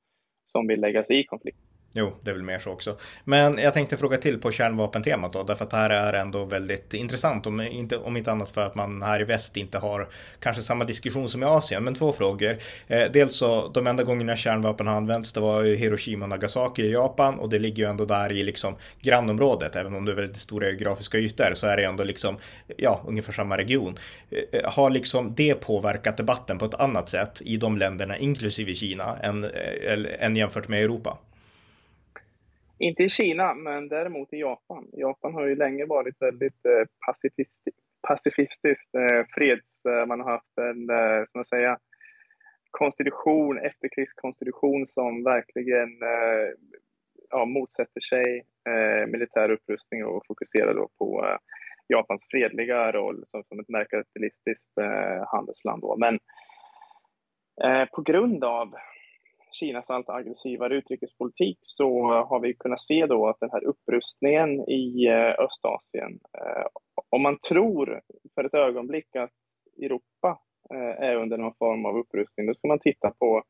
som vill lägga sig i konflikten. Jo, det är väl mer så också. Men jag tänkte fråga till på kärnvapentemat då, därför att det här är ändå väldigt intressant, om inte, om inte annat för att man här i väst inte har kanske samma diskussion som i Asien. Men två frågor. Eh, dels så, de enda gångerna kärnvapen har använts, det var ju Hiroshima och Nagasaki i Japan och det ligger ju ändå där i liksom grannområdet, även om det är väldigt stora geografiska ytor så är det ändå liksom, ja, ungefär samma region. Eh, har liksom det påverkat debatten på ett annat sätt i de länderna, inklusive Kina, än, eh, än jämfört med Europa? Inte i Kina, men däremot i Japan. Japan har ju länge varit väldigt eh, pacifistiskt, eh, freds... Eh, man har haft en, som man säger, konstitution, efterkrigskonstitution som verkligen ja, motsätter sig militär upprustning och fokuserar då på Japans fredliga roll som, som ett merkantilistiskt handelsland. Då. Men på grund av Kinas allt aggressivare utrikespolitik så har vi kunnat se då att den här upprustningen i eh, Östasien, eh, om man tror för ett ögonblick att Europa eh, är under någon form av upprustning, då ska man titta på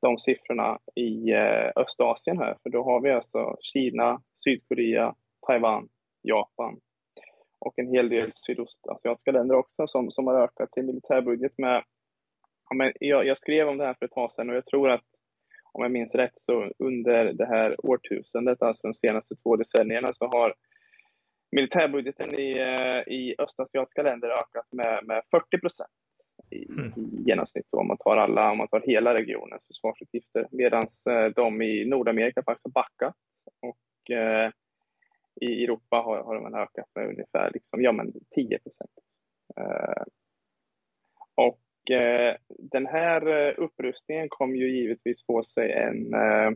de siffrorna i Östasien här, för då har vi alltså Kina, Sydkorea, Taiwan, Japan och en hel del sydostasiatiska länder också som, som har ökat sin militärbudget med ja, men jag, jag, skrev om det här för ett tag sedan och jag tror att om jag minns rätt, så under det här årtusendet, alltså de senaste två decennierna, så har militärbudgeten i, eh, i östasiatiska länder ökat med, med 40 procent i, mm. i genomsnitt då, om man tar alla, om man tar hela regionens försvarsutgifter, medan eh, de i Nordamerika faktiskt har backat och eh, i Europa har, har man ökat med ungefär liksom, ja, men 10 procent. Eh, och Eh, den här eh, upprustningen kommer ju givetvis få sig en eh,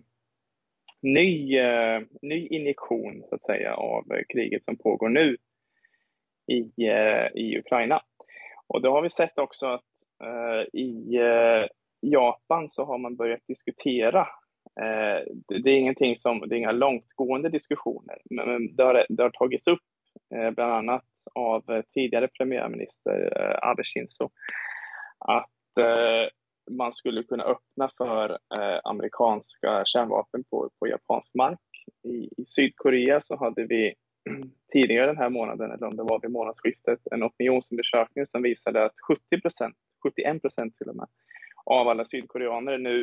ny, eh, ny injektion så att säga av kriget som pågår nu i, i Ukraina. Och då har vi sett också att i Japan så har man börjat diskutera det är ingenting som, det är inga långtgående diskussioner, men det har, det har tagits upp bland annat av tidigare premiärminister Abe Shinzo att eh, man skulle kunna öppna för eh, amerikanska kärnvapen på, på japansk mark. I, I, Sydkorea så hade vi tidigare den här månaden, eller om det var vid månadsskiftet, en opinionsundersökning som visade att 70 procent, 71 procent till och med, av alla sydkoreaner är nu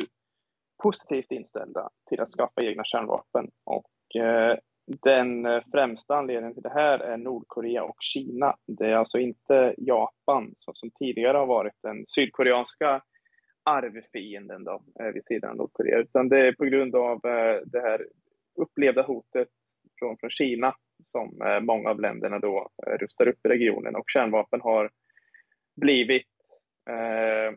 positivt inställda till att skaffa egna kärnvapen. Och eh, den eh, främsta anledningen till det här är Nordkorea och Kina. Det är alltså inte Japan som, som tidigare har varit den sydkoreanska arvfienden då, eh, vid sidan av Nordkorea, utan det är på grund av eh, det här upplevda hotet från, från Kina som många av länderna då rustar upp i regionen och kärnvapen har blivit eh,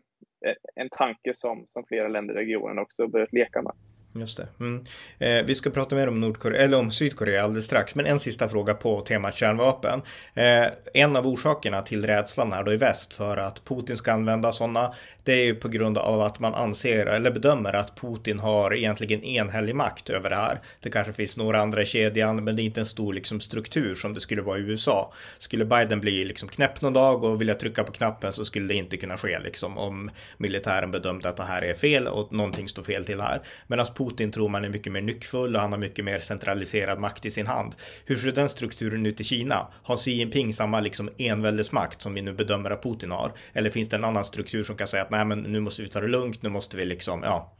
en tanke som, som flera länder i regionen också börjat leka med. Just det. Mm. Eh, vi ska prata mer om Nordkorea, eller om Sydkorea alldeles strax, men en sista fråga på temat kärnvapen. Eh, en av orsakerna till rädslan här då i väst för att Putin ska använda sådana, det är ju på grund av att man anser eller bedömer att Putin har egentligen enhällig makt över det här. Det kanske finns några andra i kedjan, men det är inte en stor liksom, struktur som det skulle vara i USA. Skulle Biden bli liksom knäpp någon dag och vilja trycka på knappen så skulle det inte kunna ske liksom om militären bedömde att det här är fel och någonting står fel till här. Medan Putin Putin tror man är mycket mer nyckfull och han har mycket mer centraliserad makt i sin hand. Hur ser den strukturen ut i Kina? Har Xi Jinping samma liksom enväldesmakt som vi nu bedömer att Putin har? Eller finns det en annan struktur som kan säga att nej, men nu måste vi ta det lugnt, nu måste vi liksom, ja.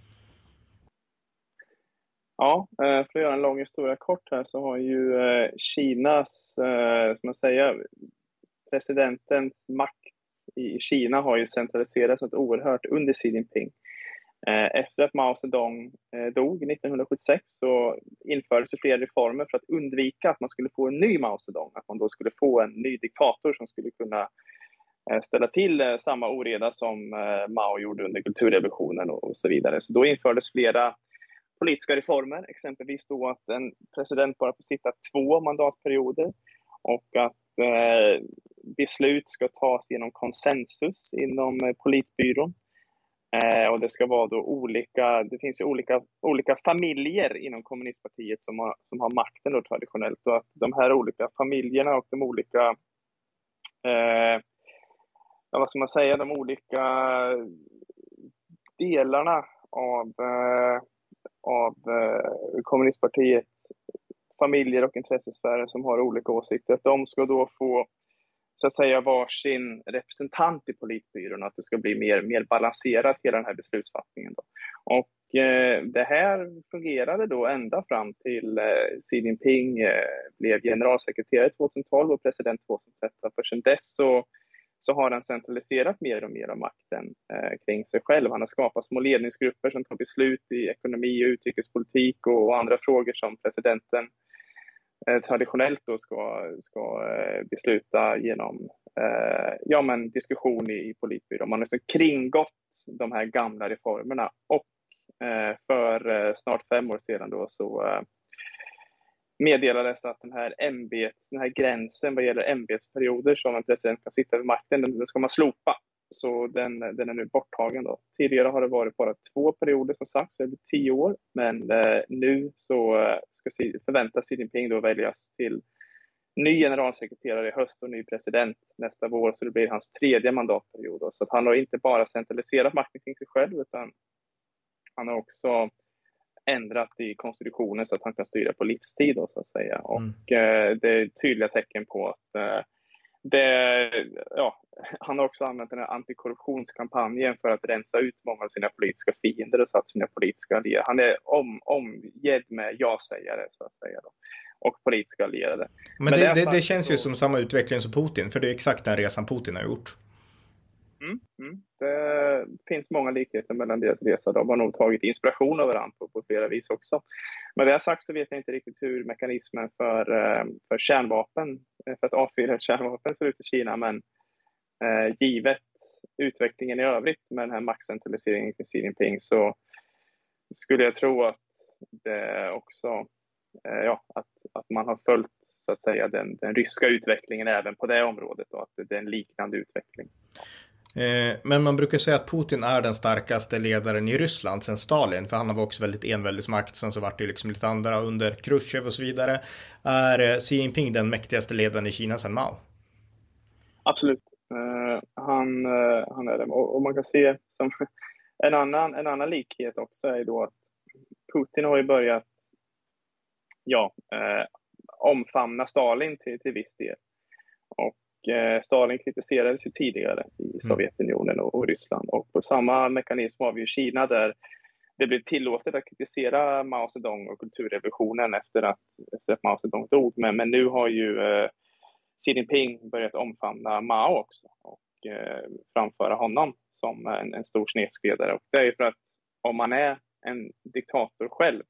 Ja, eh, för att göra en lång historia kort här så har ju eh, Kinas, eh, som man säger, presidentens makt i Kina har ju centraliserats något oerhört under Xi Jinping. Eh, efter att Mao Zedong eh, dog 1976 så infördes flera reformer för att undvika att man skulle få en ny Mao Zedong, att man då skulle få en ny diktator som skulle kunna eh, ställa till samma oreda som Mao gjorde under kulturrevolutionen och så vidare. Så då infördes flera politiska reformer, exempelvis då att en president bara får sitta två mandatperioder och att beslut ska tas genom konsensus inom politbyrån. Eh, och det ska vara då olika, det finns ju olika, olika familjer inom kommunistpartiet som har, som har makten då traditionellt. Och att de här olika familjerna och de olika eh, vad ska man säga, de olika delarna av eh, av eh, kommunistpartiets familjer och intressesfärer som har olika åsikter, att de ska då få så att säga varsin representant i politbyrån, att det ska bli mer, mer balanserat hela den här beslutsfattningen. Då. Och eh, det här fungerade då ända fram till eh, Xi Jinping eh, blev generalsekreterare 2012 och president 2013. För sedan dess så så har han centraliserat mer och mer av makten eh, kring sig själv. Han har skapat små ledningsgrupper som tar beslut i ekonomi och utrikespolitik och, och andra frågor som presidenten eh, Eh, traditionellt då ska, ska eh, besluta genom eh, ja, men diskussion i, i politbyrån. Man har liksom kringgått de här gamla reformerna och eh, för eh, snart fem år sedan då så eh, meddelades att den här, ämbets, den här gränsen vad gäller ämbetsperioder som en president kan sitta vid makten, den, den ska man slopa. Så den, den är nu borttagen. Då. Tidigare har det varit bara två perioder som sagt, så det blir tio år. Men eh, nu så eh, ska förväntas Xi Jinping då väljas till ny generalsekreterare i höst och ny president nästa vår, så det blir hans tredje mandatperiod. Då. Så att han har inte bara centraliserat makten kring sig själv, utan han har också ändrat i konstitutionen så att han kan styra på livstid då, så att säga. Mm. Och eh, det är tydliga tecken på att eh, det, ja, han har också använt den här antikorruptionskampanjen för att rensa ut många av sina politiska fiender och satt sina politiska allierade. Han är om, omgedd med ja-sägare så att säga. Då, och politiska allierade. Men, Men det, det, det, känns ju som samma utveckling som Putin, för det är exakt den resan Putin har gjort. Mm, mm. Det finns många likheter mellan deras resa. De har nog tagit inspiration av varandra på, på flera vis också. Med det sagt så vet jag inte riktigt hur mekanismen för, eh, för kärnvapen, eh, för att avfyra kärnvapen ser ut i Kina, men eh, givet utvecklingen i övrigt med den här maktcentraliseringen kring Xi Jinping så skulle jag tro att det också, eh, ja, att, att man har följt så att säga den, den ryska utvecklingen även på det området och att det är en liknande utveckling. Eh, men man brukar säga att Putin är den starkaste ledaren i Ryssland sen Stalin, för han var också väldigt enväldesmakt. Sen så vart det liksom lite andra under Khrushchev och så vidare. Är eh, Xi Jinping den mäktigaste ledaren i Kina sen Mao? Absolut. Uh, han, uh, han är det. Och, och, man kan se som en annan, en annan likhet också är då att Putin har ju börjat ja, uh, omfamna Stalin till, till viss del. Och Stalin kritiserades ju tidigare i mm. Sovjetunionen och, Ryssland och på samma mekanism har vi ju Kina där det blev tillåtet att kritisera Mao Zedong och kulturrevolutionen efter att, efter att Mao Zedong dog. Men, men nu har ju eh, Xi Jinping börjat omfamna Mao också och eh, framföra honom som en, en stor snedskedare. Och det är ju för att om man är en diktator själv,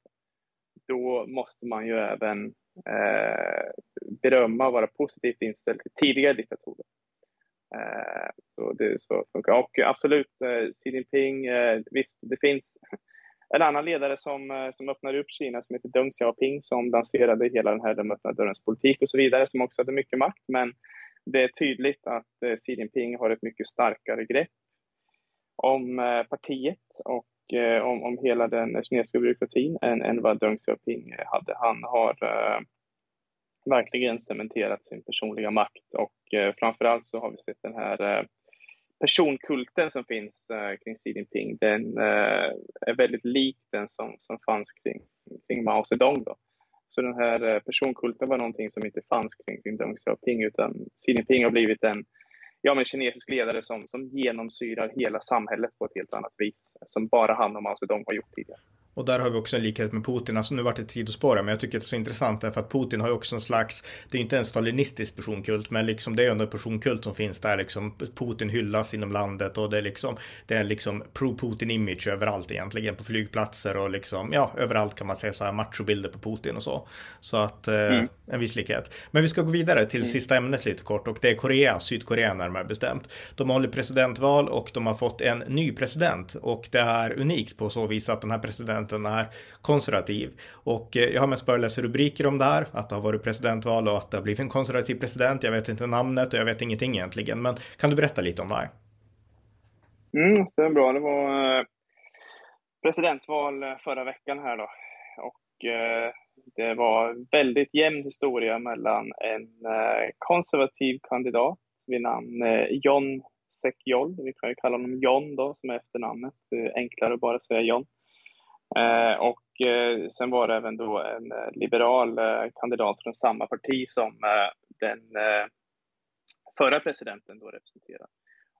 då måste man ju även eh, berömma och vara positivt inställd till tidigare diktatorer. Eh, så det så funkar. Och absolut, eh, Xi Jinping, eh, visst, det finns en annan ledare som, eh, som öppnade upp Kina som heter Deng Xiaoping som lanserade hela den här de öppna dörrens politik och så vidare som också hade mycket makt. Men det är tydligt att eh, Xi Jinping har ett mycket starkare grepp om eh, partiet och Eh, om, om hela den kinesiska byråkratin än, än vad Deng Xiaoping eh, hade. Han har eh, verkligen cementerat sin personliga makt och eh, framförallt så har vi sett den här eh, personkulten som finns eh, kring Xi Jinping. Den eh, är väldigt lik den som, som fanns kring, kring Mao Zedong. Då. Så den här eh, personkulten var någonting som inte fanns kring, kring Deng Xiaoping utan Xi Jinping har blivit en ja, men kinesisk ledare som, som genomsyrar hela samhället på ett helt annat vis som bara han och Mao Zedong har gjort tidigare. Och där har vi också en likhet med Putin. Alltså nu vart det ett sidospår men jag tycker det är så intressant därför att Putin har ju också en slags, det är inte en stalinistisk personkult, men liksom det är ändå en personkult som finns där liksom. Putin hyllas inom landet och det är liksom, det är liksom pro-Putin image överallt egentligen på flygplatser och liksom, ja, överallt kan man säga så här machobilder på Putin och så. Så att, eh, mm. en viss likhet. Men vi ska gå vidare till mm. sista ämnet lite kort och det är Korea, Sydkorea närmare bestämt. De hållit presidentval och de har fått en ny president och det är unikt på så vis att den här presidenten presidenten är konservativ. Och eh, jag har mest börjat läsa rubriker om det här, att det har varit presidentval och att det har blivit en konservativ president. Jag vet inte namnet och jag vet ingenting egentligen, men kan du berätta lite om det här? Mm, stämmer bra. Det var eh, presidentval eh, förra veckan här då. Och det var väldigt jämn historia mellan en konservativ kandidat vid namn John Sekjol, vi kan ju kalla honom John då som är efternamnet, enklare att bara säga John. Eh, och eh, sen var det även då en eh, liberal eh, kandidat från samma parti som eh, den eh, förra presidenten då representerar.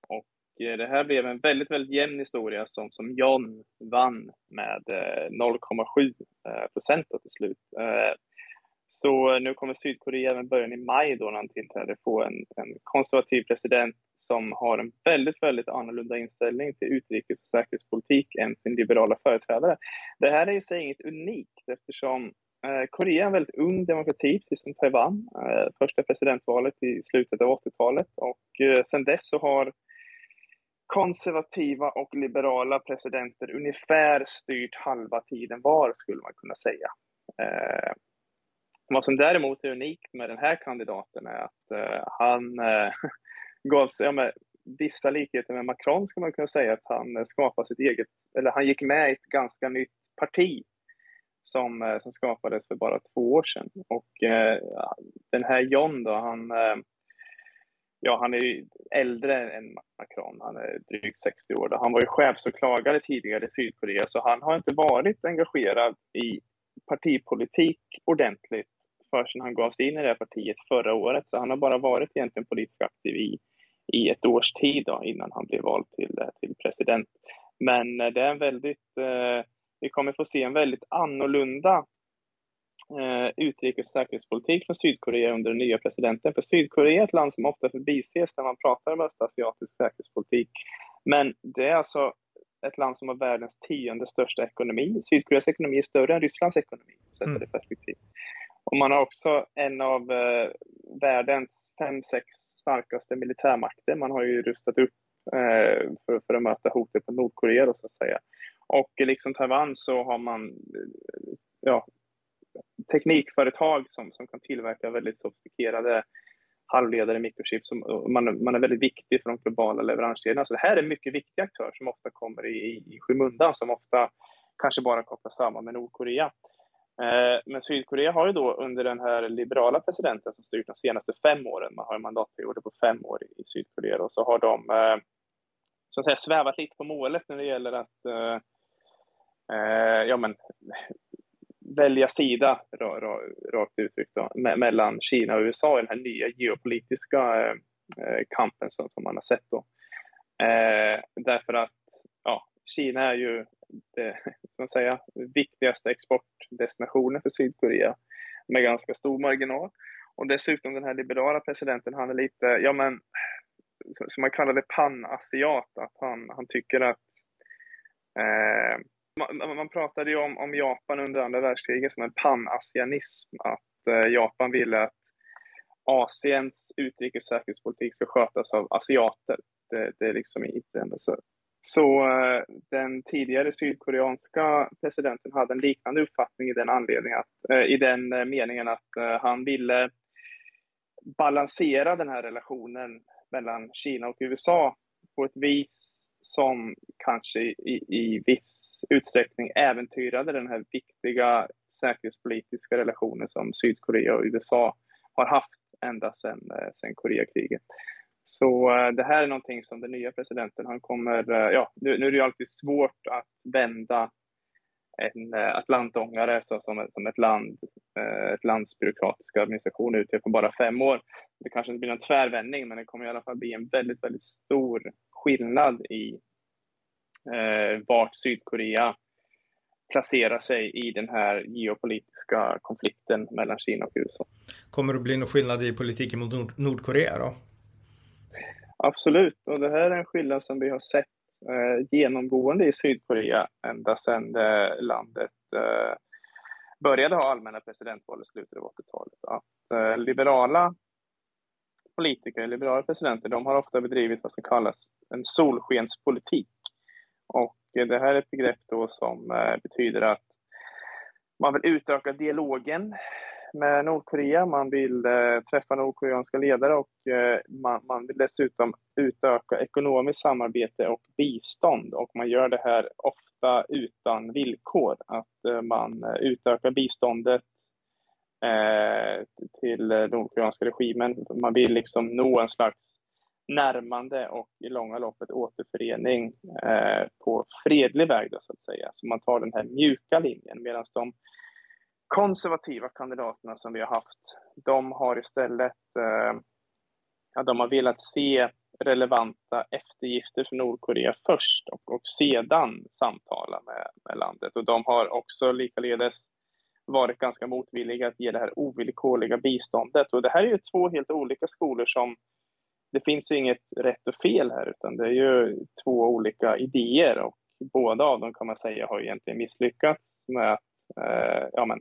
Och det här blev en väldigt, väldigt jämn historia som, som John vann med 0,7 procent till slut. Så eh, nu kommer Sydkorea med början i maj då när han tillträder få en, en konservativ president som har en väldigt, väldigt annorlunda inställning till utrikes och säkerhetspolitik än sin liberala företrädare. Det här är i sig inget unikt eftersom eh, Korea är en väldigt ung demokrati, precis som Taiwan. Eh, första presidentvalet i slutet av 80-talet och eh, sedan dess så har konservativa och liberala presidenter ungefär styrt halva tiden var, skulle man kunna säga. Eh, vad som däremot är unikt med den här kandidaten är att eh, han eh, gav sig, ja, med vissa likheter med Macron ska man kunna säga att han eh, skapade sitt eget, eller han gick med i ett ganska nytt parti som, eh, som skapades för bara två år sedan. Och eh, den här John då, han, eh, ja, han är ju äldre än Macron, han är drygt 60 år. Då. Han var ju chefsåklagare tidigare i Sydkorea, så han har inte varit engagerad i partipolitik ordentligt förrän han gav sig in i det här partiet förra året. Så han har bara varit egentligen politiskt aktiv i, i ett års tid då, innan han blev vald till, till president. Men eh, det är en väldigt, eh, vi kommer få se en väldigt annorlunda eh, utrikes och säkerhetspolitik från Sydkorea under den nya presidenten. För Sydkorea är ett land som ofta förbises när man pratar om östasiatisk säkerhetspolitik. Men det är alltså ett land som har världens tionde största ekonomi. Sydkoreas ekonomi är större än Rysslands ekonomi, sett mm. det perspektiv. Och man har också en av eh, världens fem, sex starkaste militärmakter. Man har ju rustat upp eh, för, för att möta hotet på Nordkorea, då, så att säga. Och liksom Taiwan så har man eh, ja, teknikföretag som, som kan tillverka väldigt sofistikerade halvledare, mikrochip, som eh, man, man är väldigt viktig för de globala leveranskedjorna. Så det här är en mycket viktig aktör som ofta kommer i, i skymundan, som ofta kanske bara kopplas samman med Nordkorea. Eh, men Sydkorea har ju då under den här liberala presidenten som styrt de senaste fem åren, man har mandatperioder på fem år i Sydkorea, och så har de eh, så att säga svävat lite på målet när det gäller att eh, eh ja, men, välja sida, rakt uttryckt, då, mellan Kina och USA i den här nya geopolitiska kampen som, som man har sett. Då. därför att ja, Kina är ju det som säga, viktigaste exportdestinationen för Sydkorea med ganska stor marginal. Och dessutom den här liberala presidenten, han är lite, ja men, som man kallar det panasiat, att han, han tycker att eh, man, man, pratade ju om, om Japan under andra världskriget som en panasianism, att eh, Japan ville att Asiens utrikes och säkerhetspolitik ska skötas av asiater. Det, det är liksom inte ändå så eh, den tidigare sydkoreanska presidenten hade en liknande uppfattning i den, anledningen att, eh, i den eh, meningen att han ville balansera den här relationen mellan Kina och USA på ett vis som kanske i, i viss utsträckning äventyrade den här viktiga säkerhetspolitiska relationen som Sydkorea och USA har haft ända sedan, sedan Koreakriget. Så eh, det här är någonting som den nya presidenten, han kommer, eh, ja, nu, nu är det ju alltid svårt att vända en eh, atlantångare så som, som ett land, ett lands byråkratiska administration utgör på bara fem år. Det kanske inte blir någon tvärvändning, men det kommer i alla fall bli en väldigt, väldigt stor skillnad i eh, vart Sydkorea placerar sig i den här geopolitiska konflikten mellan Kina och USA. Kommer det bli någon skillnad i politiken mot Nord Nordkorea då? Absolut, och det här är en skillnad som vi har sett eh, genomgående i Sydkorea ända sedan eh, landet eh, började ha allmänna presidentval i slutet av 80-talet. Att eh, liberala politiker, liberala presidenter, de har ofta bedrivit vad som kallas en solskenspolitik. Och det här är ett begrepp då som eh, betyder att man vill utöka dialogen med Nordkorea. Man vill eh, träffa nordkoreanska ledare och eh, man, man, vill dessutom utöka ekonomiskt samarbete och bistånd. Och man gör det här ofta utan villkor. Att eh, man eh, utökar biståndet eh, till nordkoreanska regimen. Man vill liksom nå en slags närmande och i långa loppet återförening eh, på fredlig väg, då, så att säga. Så man tar den här mjuka linjen medan de konservativa kandidaterna som vi har haft, de har istället eh, ja, de har velat se relevanta eftergifter för Nordkorea först och, och sedan samtala med, med landet. Och de har också likaledes varit ganska motvilliga att ge det här ovillkorliga biståndet. Och det här är ju två helt olika skolor som det finns ju inget rätt och fel här, utan det är ju två olika idéer och båda av dem kan man säga har egentligen misslyckats med att eh, ja, men,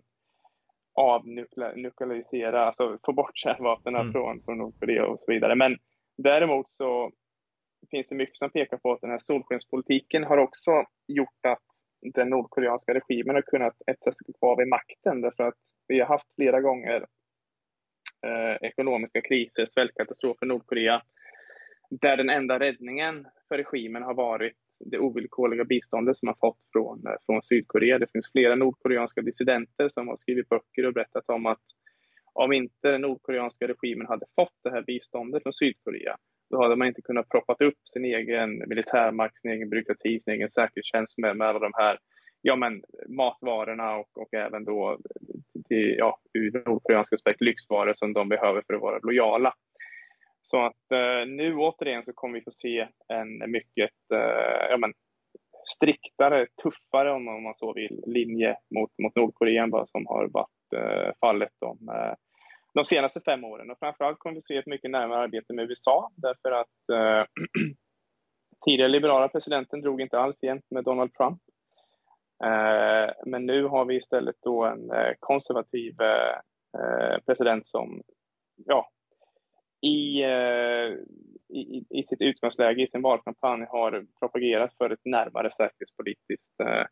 avnuklearisera, alltså få bort kärnvapnen mm. från, från Nordkorea och så vidare. Men däremot så finns det mycket som pekar på att den här solskenspolitiken har också gjort att den nordkoreanska regimen har kunnat etsa sig kvar vid makten därför att vi har haft flera gånger eh, ekonomiska kriser, svältkatastrofer i Nordkorea där den enda räddningen för regimen har varit det ovillkorliga biståndet som man fått från, eh, från Sydkorea. Det finns flera nordkoreanska dissidenter som har skrivit böcker och berättat om att om inte den nordkoreanska regimen hade fått det här biståndet från Sydkorea, då hade man inte kunnat proppat upp sin egen militärmakt, sin egen byråkrati, sin egen säkerhetstjänst med, med alla de här ja, men, matvarorna och, och även då till, ja, ur nordkoreansk aspekt lyxvaror som de behöver för att vara lojala. Så att eh, nu återigen så kommer vi få se en mycket eh, ja, men, striktare, tuffare om man så vill, linje mot, mot Nordkorea än vad som har varit eh, fallet de, eh, de senaste fem åren. Och framförallt kommer vi se ett mycket närmare arbete med USA därför att eh, tidigare liberala presidenten drog inte alls jämnt med Donald Trump. Eh, men nu har vi istället då en eh, konservativ eh, eh, president som ja, Eh, i, i, i sitt utgångsläge i sin valkampanj har propagerat för ett närmare säkerhetspolitiskt eh,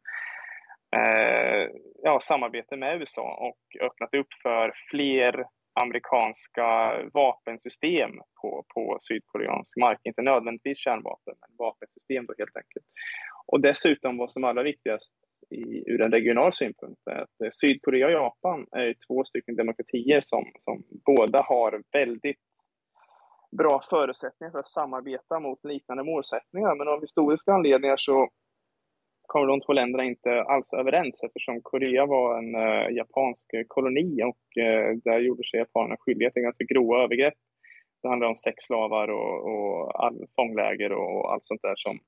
eh, ja, samarbete med USA och öppnat upp för fler amerikanska vapensystem på, på sydkoreansk mark. Inte nödvändigtvis kärnvapen, men vapensystem då helt enkelt. Och dessutom vad som är allra viktigast i, ur en regional synpunkt är att Sydkorea och Japan är två stycken demokratier som, som båda har väldigt bra förutsättningar för att samarbeta mot liknande målsättningar. Men av historiska anledningar så kommer de två länderna inte alls överens eftersom Korea var en uh, japansk koloni och uh, där gjorde sig japanerna skyldiga till ganska grova övergrepp. Det handlar om sexslavar och, och all, fångläger och allt sånt där som,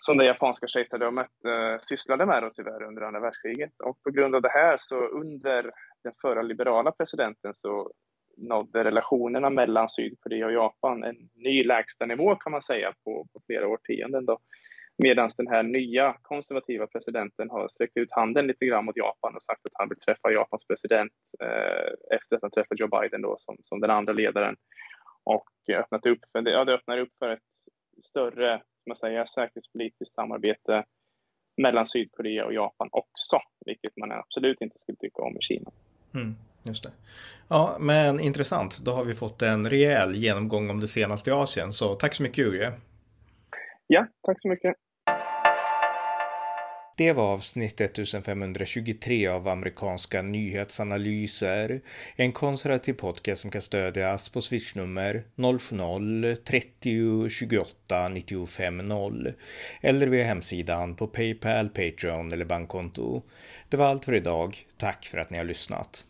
som det japanska kejsardömet uh, sysslade med då, tyvärr under andra världskriget. Och på grund av det här så under den förra liberala presidenten så nådde relationerna mellan Sydkorea och Japan en ny lägstanivå kan man säga på, på flera årtionden. Då. Medan den här nya konservativa presidenten har sträckt ut handen lite grann mot Japan och sagt att han vill träffa Japans president eh, efter att han träffat Joe Biden då, som, som den andra ledaren. Och öppnat upp för, ja, det öppnar upp för ett större man säger, säkerhetspolitiskt samarbete mellan Sydkorea och Japan också, vilket man absolut inte skulle tycka om i Kina. Mm, just det. Ja, men intressant. Då har vi fått en rejäl genomgång om det senaste i Asien, så tack så mycket Uje. Ja, tack så mycket. Det var avsnitt 1523 av amerikanska nyhetsanalyser. En konservativ podcast som kan stödjas på swishnummer 070-30 28 95 0 eller via hemsidan på Paypal, Patreon eller bankkonto. Det var allt för idag. Tack för att ni har lyssnat.